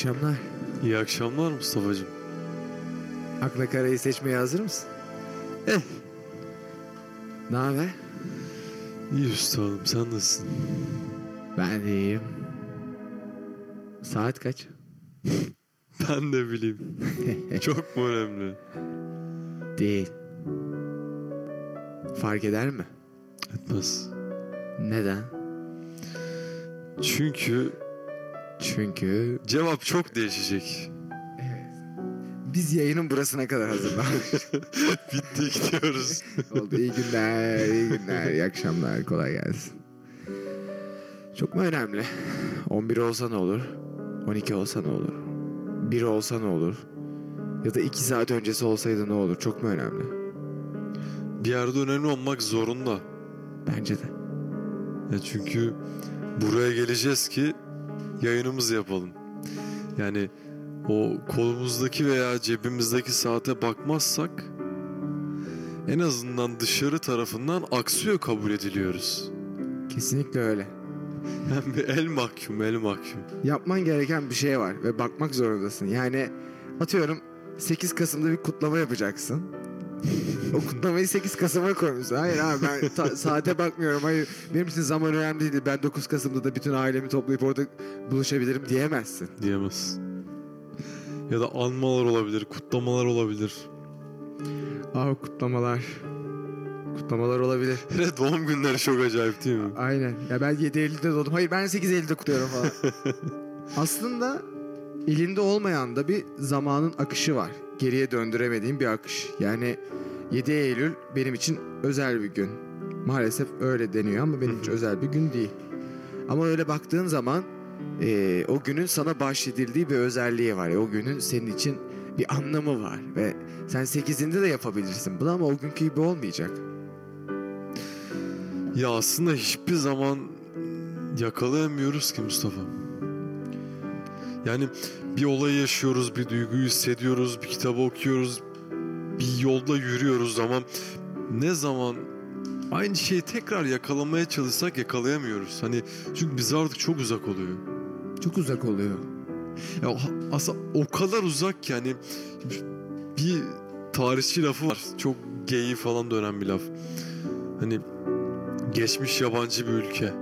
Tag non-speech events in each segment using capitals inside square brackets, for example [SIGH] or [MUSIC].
akşamlar. İyi akşamlar Mustafa'cığım. Akla karayı seçmeye hazır mısın? Eh. Ne haber? İyi üstadım sen nasılsın? Ben de iyiyim. Saat kaç? [LAUGHS] Ben de bileyim. [LAUGHS] Çok mu önemli? Değil. Fark eder mi? Etmez. Neden? Çünkü Çünkü cevap çok değişecek. biz yayının burasına kadar hazırlandık. [LAUGHS] Bitti gidiyoruz. [LAUGHS] Oldu. İyi günler, iyi günler, iyi akşamlar. Kolay gelsin. Çok mu önemli? 11 olsa ne olur? 12 olsa ne olur? 1 olsa ne olur? Ya da 2 saat öncesi olsaydı ne olur? Çok mu önemli? Bir yerde önemli olmak zorunda. Bence de. Ya çünkü buraya geleceğiz ki yayınımızı yapalım. Yani o kolumuzdaki veya cebimizdeki saate bakmazsak en azından dışarı tarafından aksıyor kabul ediliyoruz. Kesinlikle öyle. Yani bir el mahkum, el mahkum. Yapman gereken bir şey var ve bakmak zorundasın. Yani atıyorum 8 Kasım'da bir kutlama yapacaksın. O kutlamayı 8 Kasım'a koymuşsun. Hayır abi ben ta- saate bakmıyorum. Hayır benim için zaman önemli değil. Ben 9 Kasım'da da bütün ailemi toplayıp orada buluşabilirim diyemezsin. diyemez. Ya da anmalar olabilir, kutlamalar olabilir. Aa kutlamalar. Kutlamalar olabilir. [LAUGHS] Hele doğum günleri çok acayip değil mi? Aynen. Ya ben 7 Eylül'de doğdum. Hayır ben 8 Eylül'de kutluyorum falan. [LAUGHS] Aslında elinde olmayan da bir zamanın akışı var. Geriye döndüremediğim bir akış. Yani 7 Eylül benim için özel bir gün. Maalesef öyle deniyor ama benim için özel bir gün değil. Ama öyle baktığın zaman eee, o günün sana bahşedildiği bir özelliği var. O günün senin için bir anlamı var. Ve sen 8'inde de yapabilirsin bunu ama o günkü gibi olmayacak. Ya aslında hiçbir zaman yakalayamıyoruz ki Mustafa. Yani bir olayı yaşıyoruz, bir duyguyu hissediyoruz, bir kitabı okuyoruz, bir yolda yürüyoruz ama ne zaman aynı şeyi tekrar yakalamaya çalışsak yakalayamıyoruz. Hani çünkü bize artık çok uzak oluyor. Çok uzak oluyor. Ya aslında o kadar uzak ki hani bir tarihçi lafı var. Çok geyi falan dönen bir laf. Hani geçmiş yabancı bir ülke.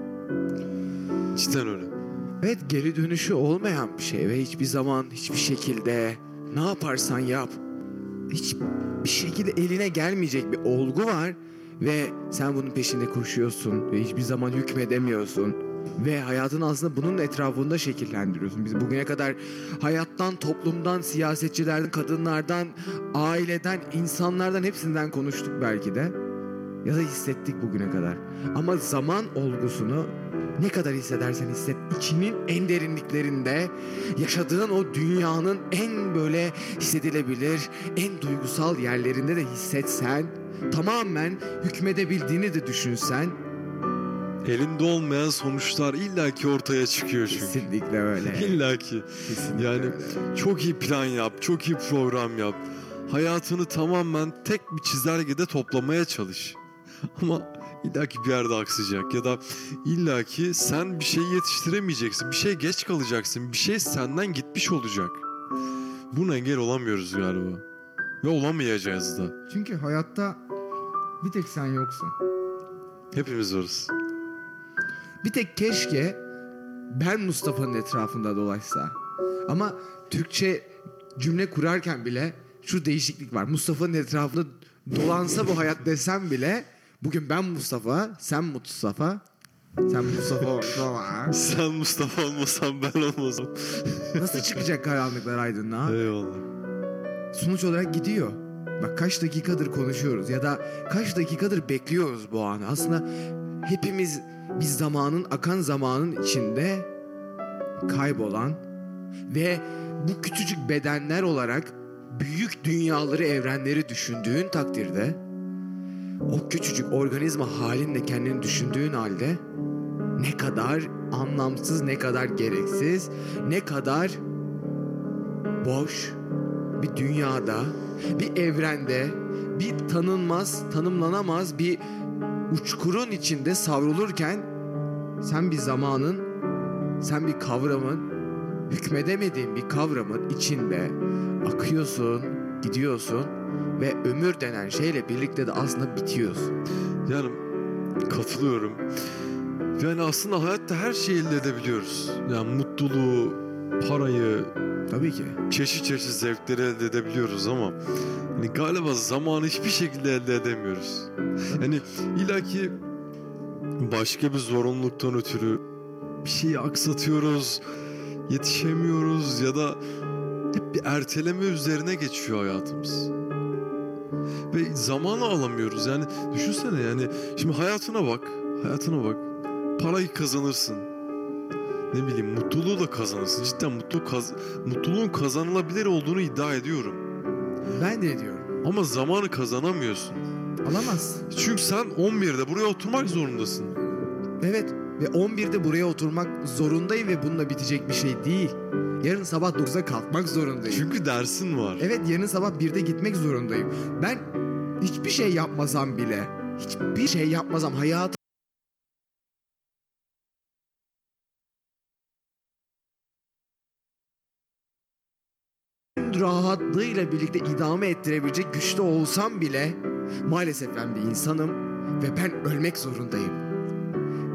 Cidden öyle. Evet geri dönüşü olmayan bir şey ve hiçbir zaman hiçbir şekilde ne yaparsan yap hiçbir şekilde eline gelmeyecek bir olgu var ve sen bunun peşinde koşuyorsun ve hiçbir zaman hükmedemiyorsun ve hayatını aslında bunun etrafında şekillendiriyorsun. Biz bugüne kadar hayattan, toplumdan, siyasetçilerden, kadınlardan, aileden, insanlardan hepsinden konuştuk belki de. Ya da hissettik bugüne kadar. Ama zaman olgusunu ne kadar hissedersen hisset içinin en derinliklerinde yaşadığın o dünyanın en böyle hissedilebilir en duygusal yerlerinde de hissetsen tamamen hükmedebildiğini de düşünsen elinde olmayan sonuçlar illaki ortaya çıkıyor çünkü. Kesinlikle öyle. [LAUGHS] İllaki. Kesinlikle Yani öyle. çok iyi plan yap, çok iyi program yap. Hayatını tamamen tek bir çizelgede toplamaya çalış. [LAUGHS] Ama illaki bir yerde aksayacak ya da illaki sen bir şey yetiştiremeyeceksin, bir şey geç kalacaksın, bir şey senden gitmiş olacak. Buna engel olamıyoruz galiba. Ve olamayacağız da. Çünkü hayatta bir tek sen yoksun. Hepimiz varız. Bir tek keşke ben Mustafa'nın etrafında dolaşsa. Ama Türkçe cümle kurarken bile şu değişiklik var. Mustafa'nın etrafında dolansa bu hayat desem bile bugün ben Mustafa, sen Mustafa, sen Mustafa Mustafa. [LAUGHS] Sen Mustafa olmasan ben olmasam. Nasıl çıkacak karanlıklar aydınlığa? Eyvallah. Sonuç olarak gidiyor. Bak kaç dakikadır konuşuyoruz ya da kaç dakikadır bekliyoruz bu anı. Aslında hepimiz biz zamanın, akan zamanın içinde kaybolan ve bu küçücük bedenler olarak büyük dünyaları, evrenleri düşündüğün takdirde o küçücük organizma halinde kendini düşündüğün halde ne kadar anlamsız, ne kadar gereksiz, ne kadar boş bir dünyada, bir evrende, bir tanınmaz, tanımlanamaz bir uçkurun içinde savrulurken sen bir zamanın, sen bir kavramın, hükmedemediğin bir kavramın içinde akıyorsun, gidiyorsun ve ömür denen şeyle birlikte de aslında bitiyorsun. Yani katılıyorum. Yani aslında hayatta her şeyi elde edebiliyoruz. Yani mutluluğu, parayı, Tabii ki. çeşit çeşit zevkleri elde edebiliyoruz ama hani galiba zamanı hiçbir şekilde elde edemiyoruz. Yani ilaki başka bir zorunluluktan ötürü bir şeyi aksatıyoruz, yetişemiyoruz ya da hep bir erteleme üzerine geçiyor hayatımız. Ve zamanı alamıyoruz. Yani düşünsene yani şimdi hayatına bak, hayatına bak. Parayı kazanırsın. Ne bileyim mutluluğu da kazanırsın. Cidden mutluluk kaz- mutluluğun kazanılabilir olduğunu iddia ediyorum. Ben de diyorum. Ama zamanı kazanamıyorsun. Alamazsın. Çünkü sen 11'de buraya oturmak zorundasın. Evet ve 11'de buraya oturmak zorundayım ve bununla bitecek bir şey değil. Yarın sabah 9'da kalkmak zorundayım. Çünkü dersin var. Evet yarın sabah 1'de gitmek zorundayım. Ben hiçbir şey yapmasam bile, hiçbir şey yapmasam hayatım rahatlığıyla birlikte idame ettirebilecek güçte olsam bile maalesef ben bir insanım ve ben ölmek zorundayım.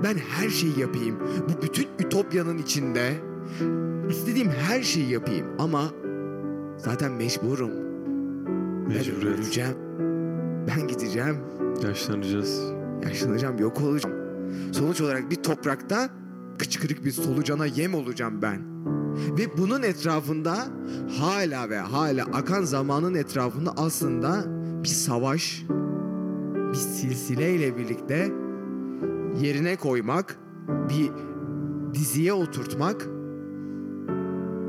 Ben her şeyi yapayım. Bu bütün ütopyanın içinde istediğim her şeyi yapayım ama zaten mecburum. Ben Mecburiyet. öleceğim. Ben gideceğim. Yaşlanacağız. Yaşlanacağım, yok olacağım. Sonuç olarak bir toprakta kıçkırık bir solucana yem olacağım ben. Ve bunun etrafında hala ve hala akan zamanın etrafında aslında bir savaş, bir silsileyle birlikte yerine koymak, bir diziye oturtmak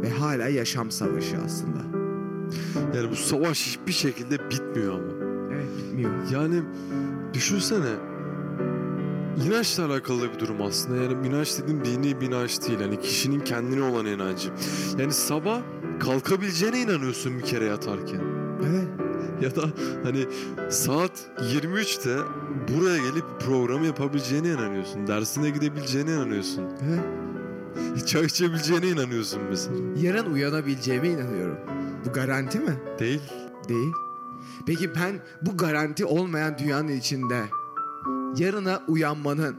ve hala yaşam savaşı aslında. Yani bu savaş hiçbir şekilde bitmiyor ama. Evet bitmiyor. Yani düşünsene inançla alakalı bir durum aslında. Yani inanç dediğim dini bir inanç değil. Yani kişinin kendine olan inancı. Yani sabah kalkabileceğine inanıyorsun bir kere yatarken. Evet. Ya da hani saat 23'te buraya gelip programı yapabileceğine inanıyorsun. Dersine gidebileceğine inanıyorsun. Evet. [LAUGHS] Çay içebileceğine inanıyorsun mesela. Yarın uyanabileceğime inanıyorum. Bu garanti mi? Değil. Değil. Peki ben bu garanti olmayan dünyanın içinde yarına uyanmanın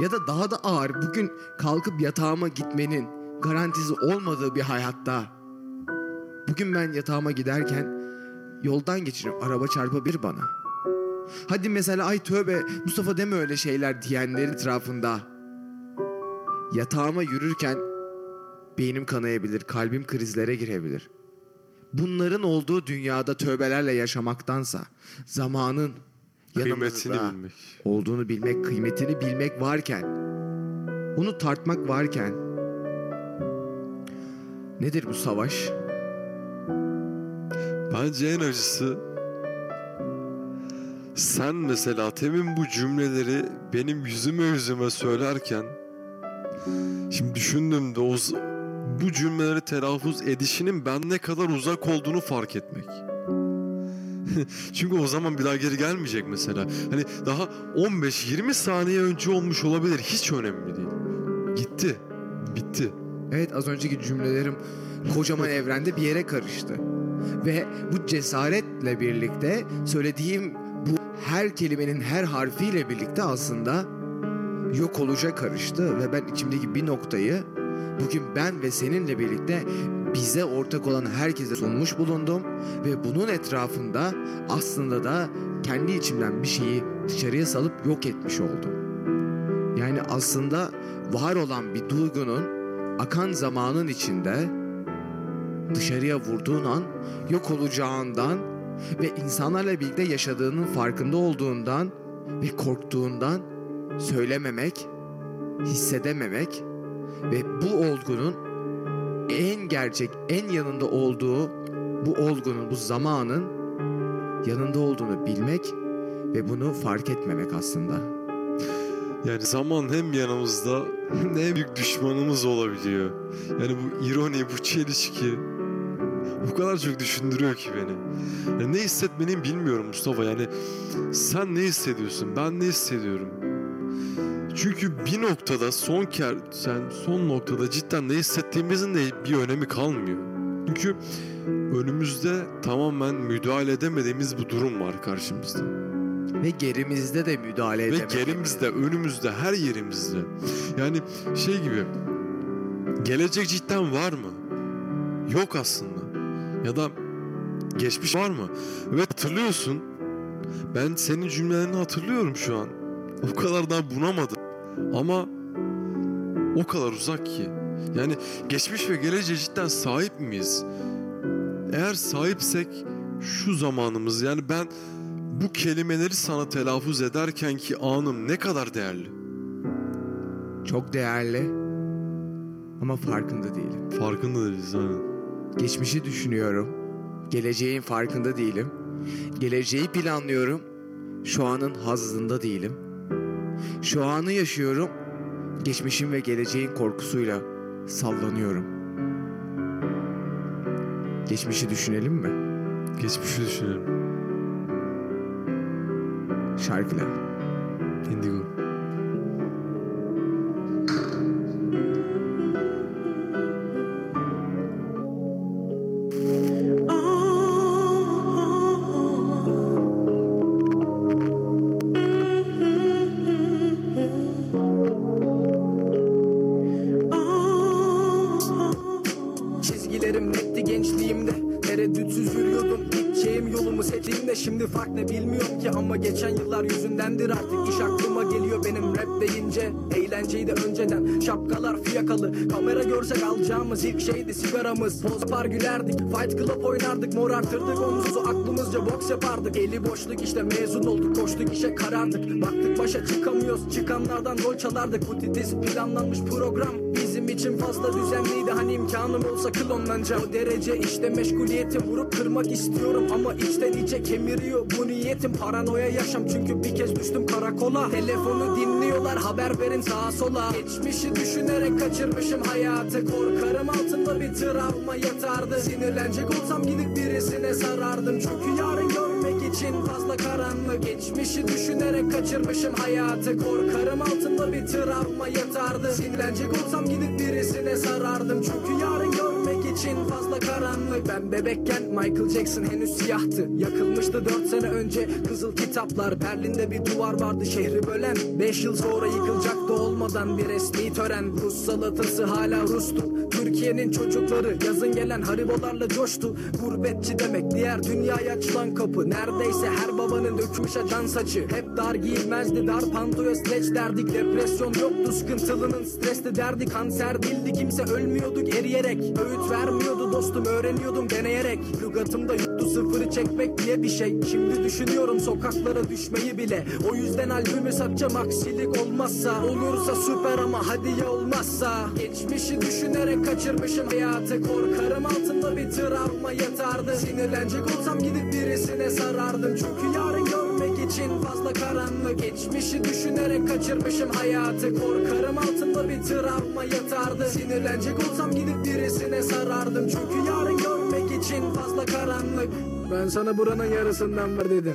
ya da daha da ağır bugün kalkıp yatağıma gitmenin garantisi olmadığı bir hayatta bugün ben yatağıma giderken yoldan geçiriyorum araba çarpabilir bana. Hadi mesela ay tövbe Mustafa deme öyle şeyler diyenlerin etrafında yatağıma yürürken beynim kanayabilir, kalbim krizlere girebilir bunların olduğu dünyada tövbelerle yaşamaktansa zamanın Kıymetini bilmek. olduğunu bilmek, kıymetini bilmek varken onu tartmak varken nedir bu savaş? Bence en acısı sen mesela temin bu cümleleri benim yüzüme yüzüme söylerken şimdi düşündüğümde o z- bu cümleleri telaffuz edişinin ben ne kadar uzak olduğunu fark etmek. [LAUGHS] Çünkü o zaman bir daha geri gelmeyecek mesela. Hani daha 15-20 saniye önce olmuş olabilir. Hiç önemli değil. Gitti. Bitti. Evet az önceki cümlelerim kocaman [LAUGHS] evrende bir yere karıştı. Ve bu cesaretle birlikte söylediğim bu her kelimenin her harfiyle birlikte aslında yok olacak karıştı ve ben içimdeki bir noktayı bugün ben ve seninle birlikte bize ortak olan herkese sunmuş bulundum ve bunun etrafında aslında da kendi içimden bir şeyi dışarıya salıp yok etmiş oldum. Yani aslında var olan bir duygunun akan zamanın içinde dışarıya vurduğun an yok olacağından ve insanlarla birlikte yaşadığının farkında olduğundan ve korktuğundan söylememek, hissedememek ve bu olgunun en gerçek, en yanında olduğu bu olgunun, bu zamanın yanında olduğunu bilmek ve bunu fark etmemek aslında. Yani zaman hem yanımızda hem büyük düşmanımız olabiliyor. Yani bu ironi, bu çelişki bu kadar çok düşündürüyor ki beni. Yani ne hissetmeliyim bilmiyorum Mustafa. Yani sen ne hissediyorsun? Ben ne hissediyorum? Çünkü bir noktada son ker, sen son noktada cidden ne hissettiğimizin de bir önemi kalmıyor. Çünkü önümüzde tamamen müdahale edemediğimiz bu durum var karşımızda. Ve gerimizde de müdahale Ve edememek. gerimizde, önümüzde, her yerimizde. Yani şey gibi, gelecek cidden var mı? Yok aslında. Ya da geçmiş var mı? Ve hatırlıyorsun, ben senin cümlelerini hatırlıyorum şu an. O kadar daha bunamadım. Ama o kadar uzak ki. Yani geçmiş ve geleceğe cidden sahip miyiz? Eğer sahipsek şu zamanımız yani ben bu kelimeleri sana telaffuz ederken ki anım ne kadar değerli. Çok değerli ama farkında değilim. Farkında değiliz aynen. Geçmişi düşünüyorum. Geleceğin farkında değilim. Geleceği planlıyorum. Şu anın hazzında değilim. Şu anı yaşıyorum. Geçmişin ve geleceğin korkusuyla sallanıyorum. Geçmişi düşünelim mi? Geçmişi düşünelim. Şarkıyla. Indigo. Alacağımız ilk şeydi sigaramız. Poz yapar gülerdik Fight Club oynardık Mor artırdık omuzu. Aklımızca boks yapardık. Eli boşluk işte mezun olduk Koştuk işe karandık Baktık başa çıkamıyoruz Çıkanlardan rol çalardık. Bu titiz planlanmış program Bizim için fazla düzenliydi. Hani imkanım olsa klonlanacağım. O derece işte meşguliyetim. Vurup kırmak istiyorum Ama içten içe kemiriyor bu niyetim Paranoya yaşam. Çünkü bir kez düştüm karakola. Telefonu dinliyorlar. Haber verin sağa sola. Geçmişi düşünerek kaçırmışım hayatı. Korkarım altında bir travma yatardı. Sinirlenecek olsam gidip birisine sarardım. Çünkü yarın görmek için fazla karanlık. Geçmişi düşünerek kaçırmışım hayatı. Korkarım altında bir travma yatardı. Sinirlenecek olsam gidip birisine sarardım. Çünkü yarın görmek için fazla karanlık. Ben bebekken Michael Jackson henüz siyahtı. Yakılmıştı dört sene önce kızıl kitaplar. Berlin'de bir duvar vardı şehri bölen. Beş yıl sonra yıkılacaktı olmadan bir resmi tören. Rus salatası hala Rus'tu Türkiye'nin çocukları yazın gelen haribolarla coştu. Gurbetçi demek diğer dünyaya açılan kapı. Neredeyse her babanın dökmüş acan saçı. Hep dar giyilmezdi dar pantoya streç derdik. Depresyon yoktu sıkıntılının stresli derdi. Kanser değildi kimse ölmüyorduk eriyerek Öğüt vermiyordu dostum öğreniyordum deneyerek. Lügatımda sıfırı çekmek diye bir şey. Şimdi düşünüyorum sokaklara düşmeyi bile. O yüzden albümü satacağım aksilik olmazsa. Olursa süper ama hadi ya olmazsa. Geçmişi düşünerek kaçırmışım. Hayatı Korkarım altında bir travma yatardı. Sinirlenecek olsam gidip birisine sarardım. Çünkü yarın görmek için fazla karanlık. Geçmişi düşünerek kaçırmışım. Hayatı Korkarım altında bir travma yatardı. Sinirlenecek olsam gidip birisine sarardım. Çünkü yarın görmek için fazla karanlık. Ben sana buranın yarısından ver dedim.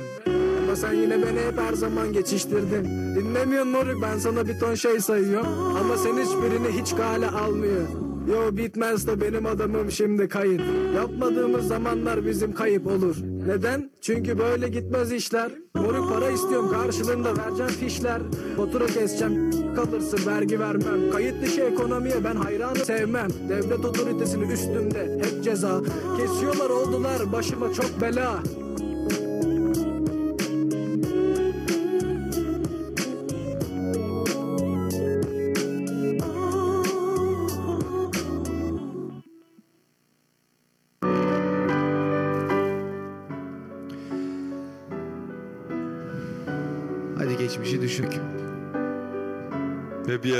Ama sen yine beni hep her zaman geçiştirdin. Dinlemiyorsun moruk ben sana bir ton şey sayıyorum. Ama sen hiçbirini hiç kale almıyor Yo bitmez de benim adamım şimdi kayıt Yapmadığımız zamanlar bizim kayıp olur. Neden? Çünkü böyle gitmez işler. Moruk para istiyorum karşılığında vereceğim fişler. Fatura keseceğim kalırsın vergi vermem. Kayıt dışı ekonomiye ben hayranı sevmem. Devlet otoritesini üstümde hep ceza. Kesiyorlar oldular başıma çok bela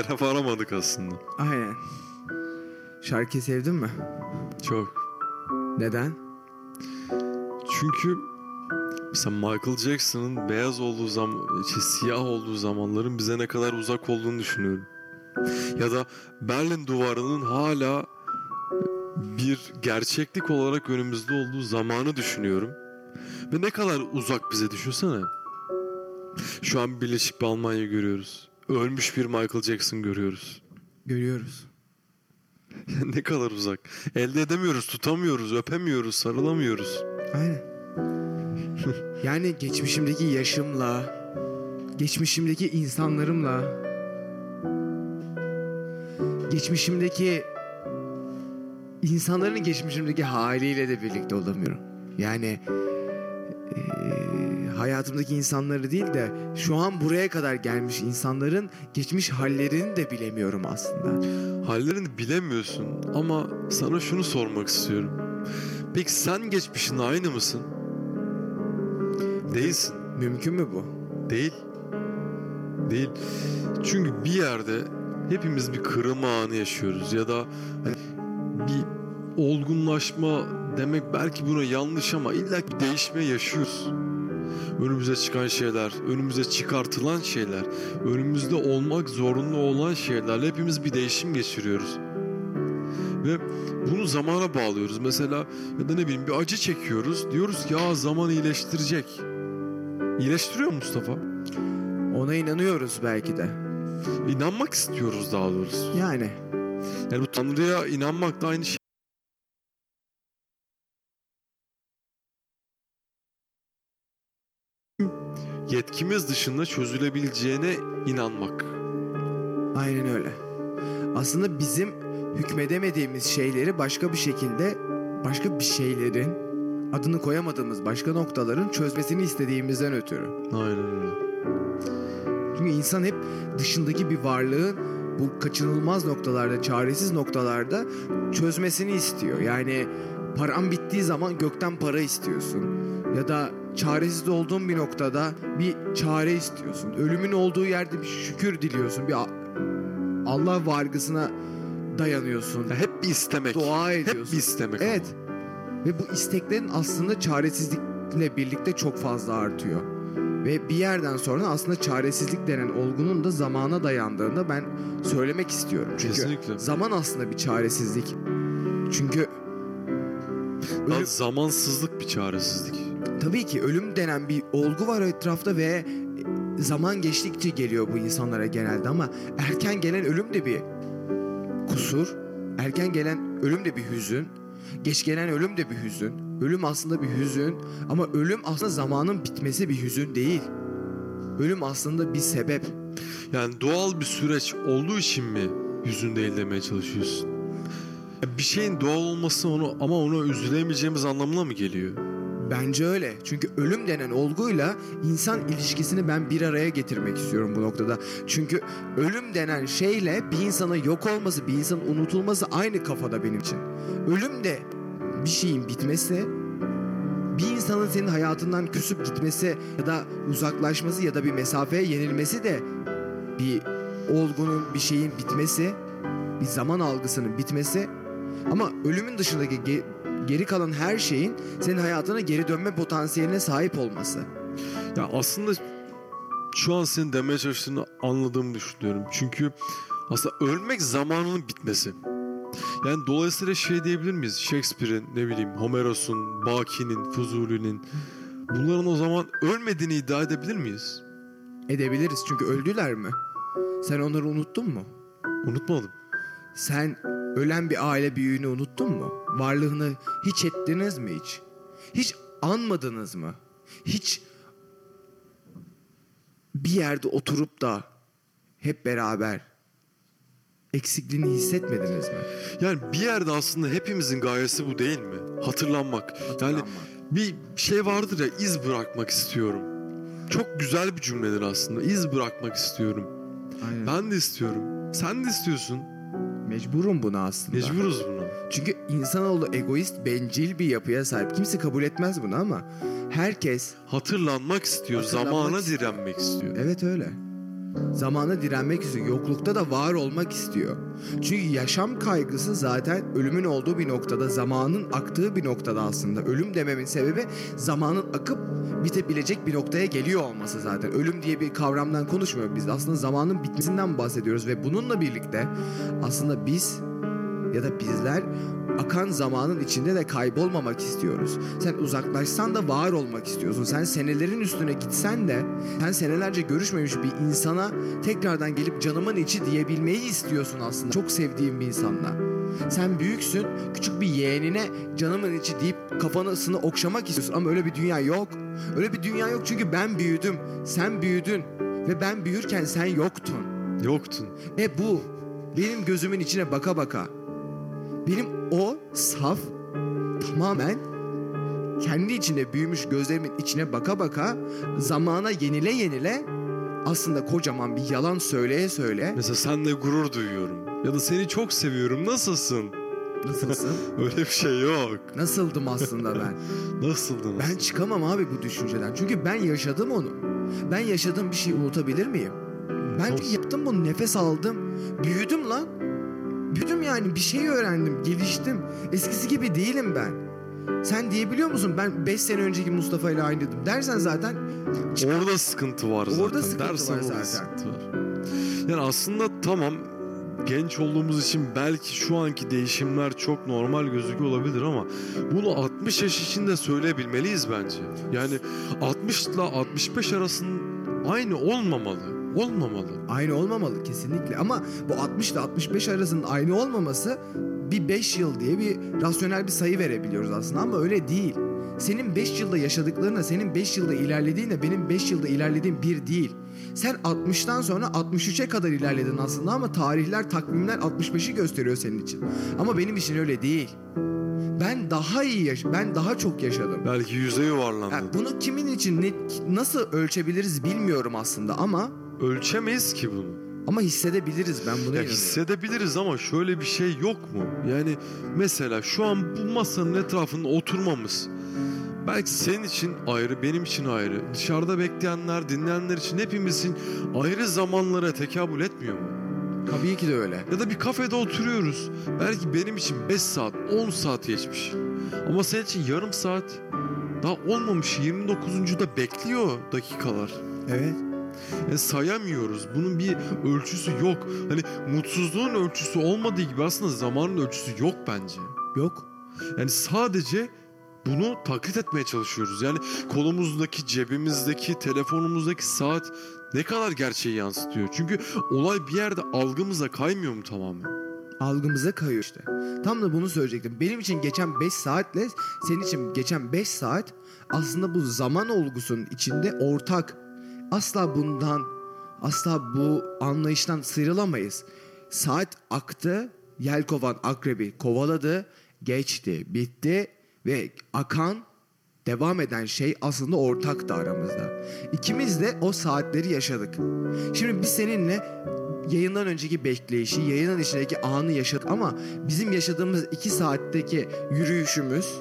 Yere varamadık aslında. Aynen. Şarkıyı sevdin mi? Çok. Neden? Çünkü mesela Michael Jackson'ın beyaz olduğu zaman, şey, siyah olduğu zamanların bize ne kadar uzak olduğunu düşünüyorum. Ya da Berlin duvarının hala bir gerçeklik olarak önümüzde olduğu zamanı düşünüyorum. Ve ne kadar uzak bize düşünsene. Şu an Birleşik bir Almanya görüyoruz. Ölmüş bir Michael Jackson görüyoruz. Görüyoruz. [LAUGHS] ne kadar uzak. Elde edemiyoruz, tutamıyoruz, öpemiyoruz, sarılamıyoruz. Aynen. [LAUGHS] yani geçmişimdeki yaşımla, geçmişimdeki insanlarımla, geçmişimdeki insanların geçmişimdeki haliyle de birlikte olamıyorum. Yani eee, hayatımdaki insanları değil de şu an buraya kadar gelmiş insanların geçmiş hallerini de bilemiyorum aslında. Hallerini bilemiyorsun ama sana şunu sormak istiyorum. Peki sen geçmişin aynı mısın? Değilsin. Mümkün mü bu? Değil. Değil. Çünkü bir yerde hepimiz bir kırılma anı yaşıyoruz ya da hani bir olgunlaşma demek belki buna yanlış ama illa bir değişme yaşıyoruz. Önümüze çıkan şeyler, önümüze çıkartılan şeyler, önümüzde olmak zorunda olan şeylerle hepimiz bir değişim geçiriyoruz. Ve bunu zamana bağlıyoruz. Mesela ya da ne bileyim bir acı çekiyoruz. Diyoruz ki ya zaman iyileştirecek. İyileştiriyor mu Mustafa? Ona inanıyoruz belki de. İnanmak istiyoruz daha doğrusu. Yani Yani bu Tanrı'ya inanmak da aynı şey. Yetkimiz dışında çözülebileceğine inanmak. Aynen öyle. Aslında bizim hükmedemediğimiz şeyleri başka bir şekilde başka bir şeylerin adını koyamadığımız başka noktaların çözmesini istediğimizden ötürü. Aynen öyle. Çünkü insan hep dışındaki bir varlığın bu kaçınılmaz noktalarda, çaresiz noktalarda çözmesini istiyor. Yani paran bittiği zaman gökten para istiyorsun. Ya da çaresiz olduğun bir noktada bir çare istiyorsun. Ölümün olduğu yerde bir şükür diliyorsun. Bir Allah vargısına dayanıyorsun. Ya hep bir istemek. Dua hep ediyorsun. bir istemek Evet. Ve bu isteklerin aslında çaresizlikle birlikte çok fazla artıyor. Ve bir yerden sonra aslında çaresizlik denen olgunun da zamana dayandığını ben söylemek istiyorum. Çünkü Kesinlikle. zaman aslında bir çaresizlik. Çünkü ölüm, Zamansızlık bir çaresizlik. Tabii ki ölüm denen bir olgu var etrafta ve zaman geçtikçe geliyor bu insanlara genelde ama erken gelen ölüm de bir kusur. Erken gelen ölüm de bir hüzün. Geç gelen ölüm de bir hüzün. Ölüm aslında bir hüzün ama ölüm aslında zamanın bitmesi bir hüzün değil. Ölüm aslında bir sebep. Yani doğal bir süreç olduğu için mi yüzün değil demeye çalışıyorsun? Bir şeyin doğal olması onu ama ona üzülemeyeceğimiz anlamına mı geliyor? Bence öyle. Çünkü ölüm denen olguyla insan ilişkisini ben bir araya getirmek istiyorum bu noktada. Çünkü ölüm denen şeyle bir insanın yok olması, bir insanın unutulması aynı kafada benim için. Ölüm de bir şeyin bitmesi, bir insanın senin hayatından küsüp gitmesi ya da uzaklaşması ya da bir mesafeye yenilmesi de bir olgunun, bir şeyin bitmesi, bir zaman algısının bitmesi. Ama ölümün dışındaki ge- geri kalan her şeyin senin hayatına geri dönme potansiyeline sahip olması. Ya aslında şu an senin demeye çalıştığını anladığımı düşünüyorum. Çünkü aslında ölmek zamanının bitmesi. Yani dolayısıyla şey diyebilir miyiz? Shakespeare'in, ne bileyim Homeros'un, Baki'nin, Fuzuli'nin bunların o zaman ölmediğini iddia edebilir miyiz? Edebiliriz çünkü öldüler mi? Sen onları unuttun mu? Unutmadım. Sen ölen bir aile büyüğünü unuttun mu? Varlığını hiç ettiniz mi hiç? Hiç anmadınız mı? Hiç bir yerde oturup da hep beraber eksikliğini hissetmediniz mi? Yani bir yerde aslında hepimizin gayesi bu değil mi? Hatırlanmak. Yani bir şey vardır ya iz bırakmak istiyorum. Çok güzel bir cümledir aslında. İz bırakmak istiyorum. Aynen. Ben de istiyorum. Sen de istiyorsun. Mecburum buna aslında. Mecburuz buna. Çünkü insanoğlu egoist, bencil bir yapıya sahip. Kimse kabul etmez bunu ama herkes Hatırlanmak istiyor. Hatırlanmak zamana istiyor. direnmek istiyor. Evet öyle. Zamana direnmek istiyor. Yoklukta da var olmak istiyor. Çünkü yaşam kaygısı zaten ölümün olduğu bir noktada, zamanın aktığı bir noktada aslında. Ölüm dememin sebebi zamanın akıp bitebilecek bir noktaya geliyor olması zaten. Ölüm diye bir kavramdan konuşmuyoruz biz. Aslında zamanın bitmesinden bahsediyoruz ve bununla birlikte aslında biz ya da bizler akan zamanın içinde de kaybolmamak istiyoruz. Sen uzaklaşsan da var olmak istiyorsun. Sen senelerin üstüne gitsen de sen senelerce görüşmemiş bir insana tekrardan gelip canımın içi diyebilmeyi istiyorsun aslında. Çok sevdiğin bir insanla. Sen büyüksün, küçük bir yeğenine canımın içi deyip kafanısını okşamak istiyorsun ama öyle bir dünya yok. Öyle bir dünya yok çünkü ben büyüdüm, sen büyüdün ve ben büyürken sen yoktun. Yoktun. Ve bu benim gözümün içine baka baka benim o saf tamamen kendi içinde büyümüş gözlerimin içine baka baka zamana yenile yenile aslında kocaman bir yalan söyleye söyle Mesela senle gurur duyuyorum. Ya da seni çok seviyorum. Nasılsın? nasılsın? [LAUGHS] Öyle bir şey yok. Nasıldım aslında ben? [LAUGHS] Nasıldın? Ben çıkamam abi bu düşünceden. Çünkü ben yaşadım onu. Ben yaşadığım bir şeyi unutabilir miyim? Ben çünkü yaptım bunu, nefes aldım. Büyüdüm lan. Büyüdüm yani bir şey öğrendim, geliştim. Eskisi gibi değilim ben. Sen diyebiliyor musun ben 5 sene önceki Mustafa ile aynıydım dersen zaten Orada sıkıntı var zaten. Orada sıkıntı Dersen var zaten. sıkıntı var. Yani aslında tamam genç olduğumuz için belki şu anki değişimler çok normal gözüküyor olabilir ama bunu 60 yaş için de söyleyebilmeliyiz bence. Yani 60 ile 65 arasının aynı olmamalı. Olmamalı. aynı olmamalı kesinlikle. Ama bu 60 ile 65 arasının aynı olmaması bir 5 yıl diye bir rasyonel bir sayı verebiliyoruz aslında ama öyle değil. Senin 5 yılda yaşadıklarına senin 5 yılda ilerlediğinle benim 5 yılda ilerlediğim bir değil. Sen 60'tan sonra 63'e kadar ilerledin aslında ama tarihler, takvimler 65'i gösteriyor senin için. Ama benim için öyle değil. Ben daha iyi yaş ben daha çok yaşadım. Belki yüze yuvarlandın. Yani bunu kimin için ne, nasıl ölçebiliriz bilmiyorum aslında ama Ölçemeyiz ki bunu. ama hissedebiliriz ben buna Ya inanıyorum. hissedebiliriz ama şöyle bir şey yok mu? Yani mesela şu an bu masanın etrafında oturmamız belki senin için ayrı, benim için ayrı. Dışarıda bekleyenler, dinleyenler için hepimizin ayrı zamanlara tekabül etmiyor mu? Tabii ki de öyle. Ya da bir kafede oturuyoruz. Belki benim için 5 saat, 10 saat geçmiş. Ama senin için yarım saat daha olmamış 29'uncu da bekliyor dakikalar. Evet. Yani sayamıyoruz. Bunun bir ölçüsü yok. Hani mutsuzluğun ölçüsü olmadığı gibi aslında zamanın ölçüsü yok bence. Yok. Yani sadece bunu taklit etmeye çalışıyoruz. Yani kolumuzdaki, cebimizdeki, telefonumuzdaki saat ne kadar gerçeği yansıtıyor. Çünkü olay bir yerde algımıza kaymıyor mu tamamen? Algımıza kayıyor işte. Tam da bunu söyleyecektim. Benim için geçen 5 saatle senin için geçen 5 saat aslında bu zaman olgusunun içinde ortak. Asla bundan, asla bu anlayıştan sıyrılamayız. Saat aktı, yelkovan akrebi kovaladı, geçti, bitti ve akan devam eden şey aslında ortaktı aramızda. İkimiz de o saatleri yaşadık. Şimdi biz seninle yayından önceki bekleyişi, yayının içindeki anı yaşadık ama bizim yaşadığımız iki saatteki yürüyüşümüz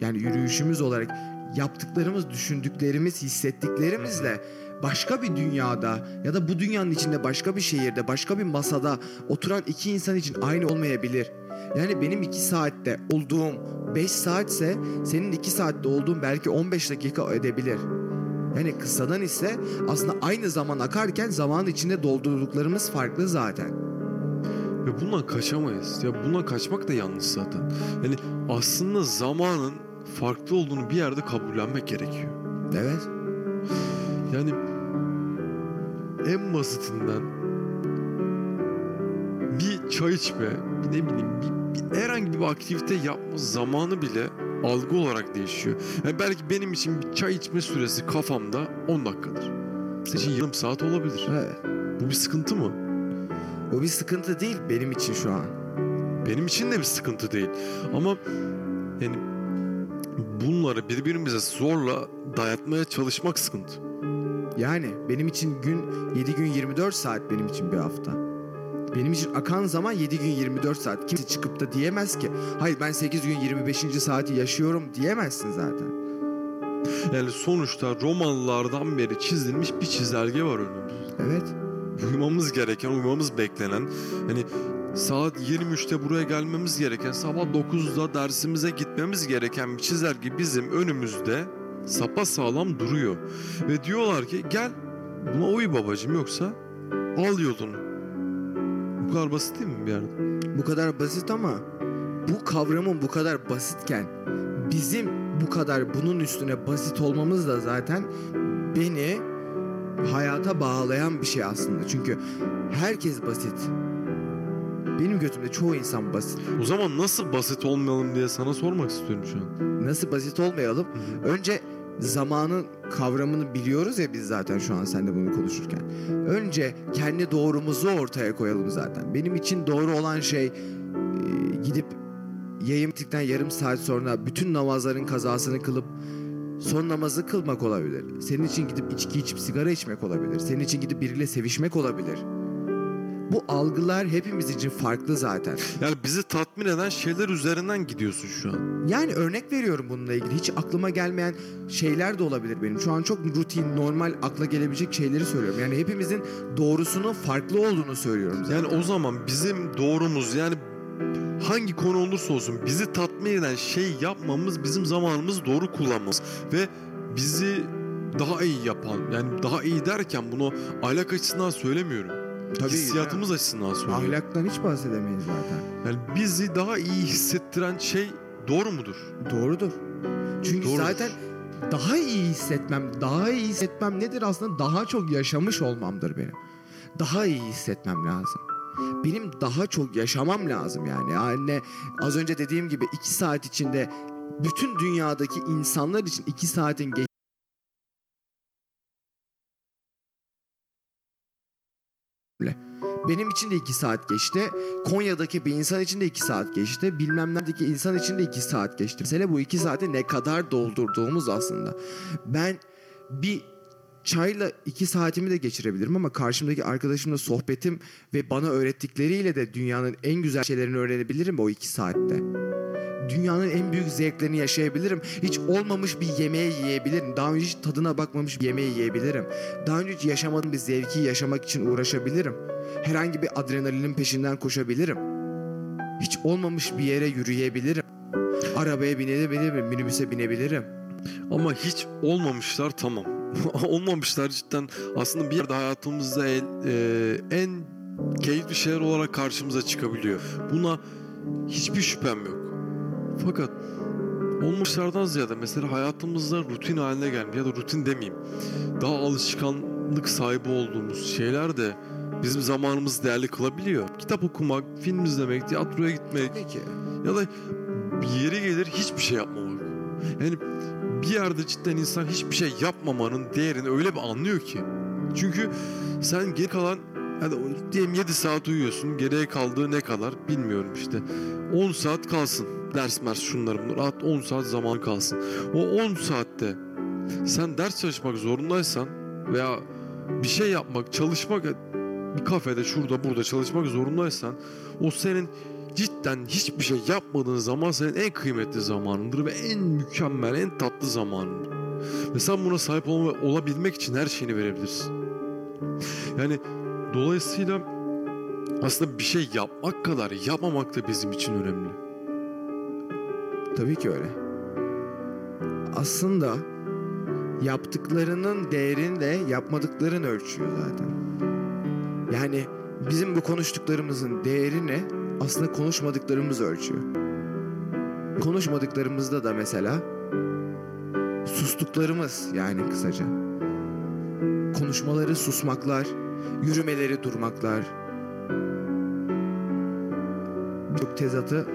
yani yürüyüşümüz olarak yaptıklarımız, düşündüklerimiz, hissettiklerimizle başka bir dünyada ya da bu dünyanın içinde başka bir şehirde, başka bir masada oturan iki insan için aynı olmayabilir. Yani benim iki saatte olduğum 5 saatse senin iki saatte olduğun belki 15 dakika edebilir. Yani kıssadan ise aslında aynı zaman akarken zaman içinde doldurduklarımız farklı zaten. Ve bundan kaçamayız. Ya bundan kaçmak da yanlış zaten. Yani aslında zamanın farklı olduğunu bir yerde kabullenmek gerekiyor. Evet. Yani en basitinden bir çay içme, ne bileyim bir, bir herhangi bir aktivite yapma zamanı bile algı olarak değişiyor. Yani belki benim için bir çay içme süresi kafamda 10 dakikadır. Senin için yarım saat olabilir. Evet. Bu bir sıkıntı mı? O bir sıkıntı değil benim için şu an. Benim için de bir sıkıntı değil. Ama yani bunları birbirimize zorla dayatmaya çalışmak sıkıntı. Yani benim için gün 7 gün 24 saat benim için bir hafta. Benim için akan zaman 7 gün 24 saat. Kimse çıkıp da diyemez ki hayır ben 8 gün 25. saati yaşıyorum diyemezsin zaten. Yani sonuçta Romalılardan beri çizilmiş bir çizelge var önümüzde. Evet. Uymamız gereken, uymamız beklenen. Hani saat 23'te buraya gelmemiz gereken, sabah 9'da dersimize gitmemiz gereken bir çizelge bizim önümüzde sapa sağlam duruyor. Ve diyorlar ki gel buna uy babacım yoksa al yolunu. Bu kadar basit değil mi bir yerde? Bu kadar basit ama bu kavramın bu kadar basitken bizim bu kadar bunun üstüne basit olmamız da zaten beni hayata bağlayan bir şey aslında. Çünkü herkes basit. Benim götümde çoğu insan basit. O zaman nasıl basit olmayalım diye sana sormak istiyorum şu an. Nasıl basit olmayalım? Önce zamanın kavramını biliyoruz ya biz zaten şu an seninle bunu konuşurken. Önce kendi doğrumuzu ortaya koyalım zaten. Benim için doğru olan şey e, gidip yayın bittikten yarım saat sonra bütün namazların kazasını kılıp son namazı kılmak olabilir. Senin için gidip içki içip sigara içmek olabilir. Senin için gidip biriyle sevişmek olabilir. Bu algılar hepimiz için farklı zaten. Yani bizi tatmin eden şeyler üzerinden gidiyorsun şu an. Yani örnek veriyorum bununla ilgili. Hiç aklıma gelmeyen şeyler de olabilir benim. Şu an çok rutin, normal, akla gelebilecek şeyleri söylüyorum. Yani hepimizin doğrusunun farklı olduğunu söylüyorum. zaten. Yani o zaman bizim doğrumuz yani hangi konu olursa olsun bizi tatmin eden şey yapmamız bizim zamanımızı doğru kullanmamız ve bizi daha iyi yapan yani daha iyi derken bunu ahlak açısından söylemiyorum. Tabii Hissiyatımız açısından söylüyorum. Ahlaktan hiç bahsedemeyiz zaten. Yani bizi daha iyi hissettiren şey doğru mudur? Doğrudur. Çünkü Doğrudur. zaten daha iyi hissetmem, daha iyi hissetmem nedir aslında? Daha çok yaşamış olmamdır benim. Daha iyi hissetmem lazım. Benim daha çok yaşamam lazım yani. Yani az önce dediğim gibi iki saat içinde bütün dünyadaki insanlar için iki saatin geç Benim için de iki saat geçti. Konya'daki bir insan için de iki saat geçti. Bilmem neredeki insan için de iki saat geçti. Mesele bu iki saati ne kadar doldurduğumuz aslında. Ben bir çayla iki saatimi de geçirebilirim ama karşımdaki arkadaşımla sohbetim ve bana öğrettikleriyle de dünyanın en güzel şeylerini öğrenebilirim o iki saatte. Dünyanın en büyük zevklerini yaşayabilirim. Hiç olmamış bir yemeği yiyebilirim. Daha önce hiç tadına bakmamış bir yemeği yiyebilirim. Daha önce hiç yaşamadığım bir zevki yaşamak için uğraşabilirim. Herhangi bir adrenalinin peşinden koşabilirim. Hiç olmamış bir yere yürüyebilirim. Arabaya binebilirim, minibüse binebilirim. Ama hiç olmamışlar tamam. [LAUGHS] olmamışlar cidden aslında bir yerde hayatımızda en, e, en keyifli şeyler olarak karşımıza çıkabiliyor. Buna hiçbir şüphem yok. Fakat olmuşlardan ziyade mesela hayatımızda rutin haline gelmiş ya da rutin demeyeyim. Daha alışkanlık sahibi olduğumuz şeyler de bizim zamanımızı değerli kılabiliyor. Kitap okumak, film izlemek, tiyatroya gitmek Tabii ki. ya da bir yere gelir hiçbir şey yapmamak. Yani bir yerde cidden insan hiçbir şey yapmamanın değerini öyle bir anlıyor ki. Çünkü sen geri kalan o- diyelim 7 saat uyuyorsun. Geriye kaldığı ne kadar bilmiyorum işte. 10 saat kalsın. Ders mers şunlar bunlar. Rahat 10 saat zaman kalsın. O 10 saatte sen ders çalışmak zorundaysan veya bir şey yapmak, çalışmak bir kafede şurada burada çalışmak zorundaysan o senin cidden hiçbir şey yapmadığın zaman senin en kıymetli zamanındır ve en mükemmel, en tatlı zamanındır. Ve sen buna sahip olma, olabilmek için her şeyini verebilirsin. Yani dolayısıyla aslında bir şey yapmak kadar yapmamak da bizim için önemli. Tabii ki öyle. Aslında yaptıklarının değerini de yapmadıkların ölçüyor zaten. Yani bizim bu konuştuklarımızın değerini aslında konuşmadıklarımız ölçüyor. Konuşmadıklarımızda da mesela sustuklarımız yani kısaca. Konuşmaları susmaklar, yürümeleri durmaklar. Çok tezatı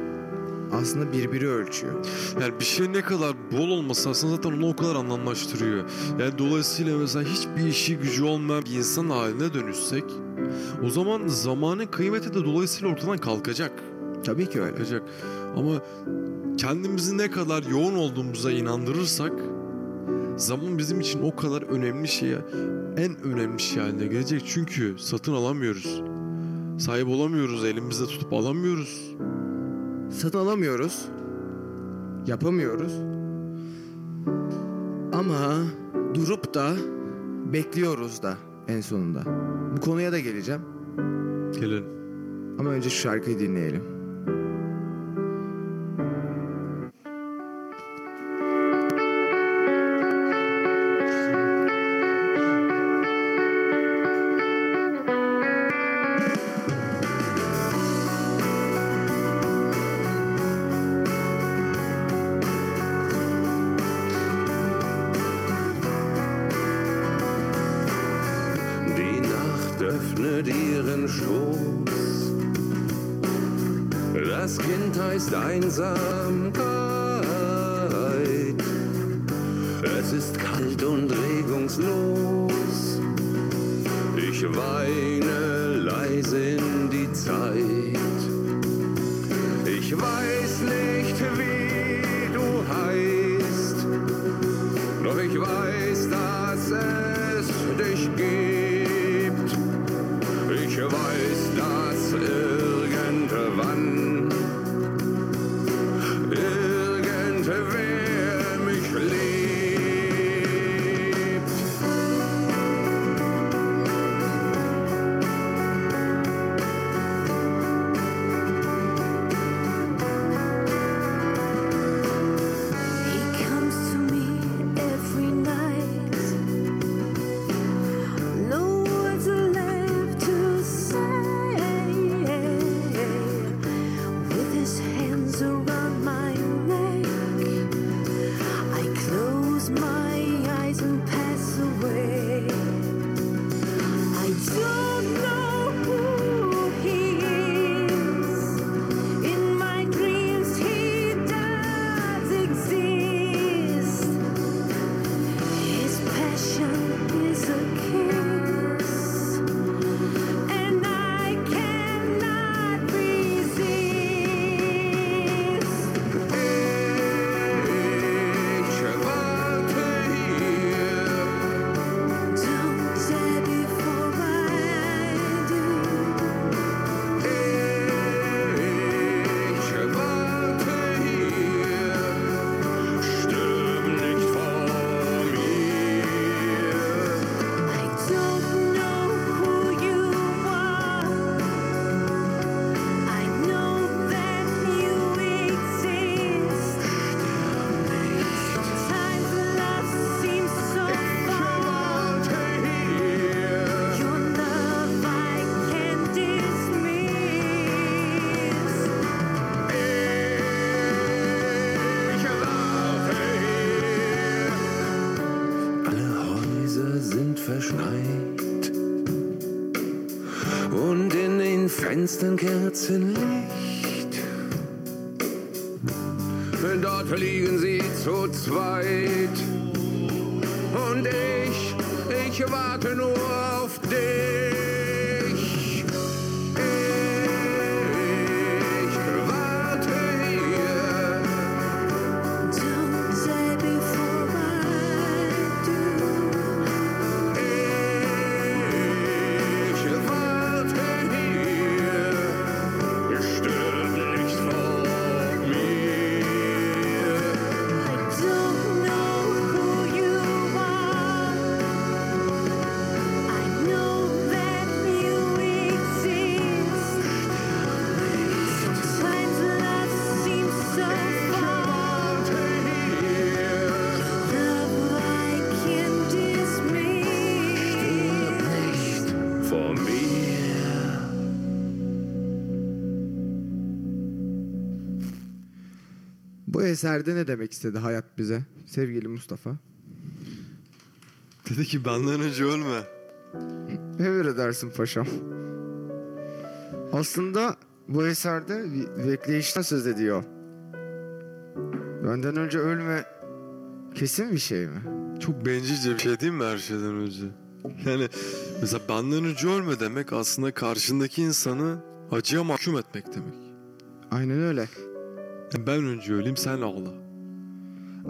aslında birbiri ölçüyor. Yani bir şey ne kadar bol olması aslında zaten onu o kadar anlamlaştırıyor. Yani dolayısıyla mesela hiçbir işi gücü olmayan bir insan haline dönüşsek o zaman zamanın kıymeti de dolayısıyla ortadan kalkacak. Tabii ki öyle. Kalkacak. Ama kendimizi ne kadar yoğun olduğumuza inandırırsak zaman bizim için o kadar önemli şeye en önemli şey haline gelecek. Çünkü satın alamıyoruz. Sahip olamıyoruz, elimizde tutup alamıyoruz. Satın alamıyoruz. Yapamıyoruz. Ama durup da bekliyoruz da en sonunda. Bu konuya da geleceğim. Gelelim. Ama önce şu şarkıyı dinleyelim. einsam. Fenstern Kerzenlicht. Dort liegen sie zu zweit und ich, ich warte nur Bu eserde ne demek istedi hayat bize sevgili Mustafa? Dedi ki benden önce ölme. Emredersin paşam. Aslında bu eserde bekleyişten söz ediyor. Benden önce ölme kesin bir şey mi? Çok bencilce bir şey değil mi her şeyden önce? Yani mesela benden önce ölme demek aslında karşındaki insanı acıya mahkum etmek demek. Aynen öyle. Ben önce öleyim sen ağla.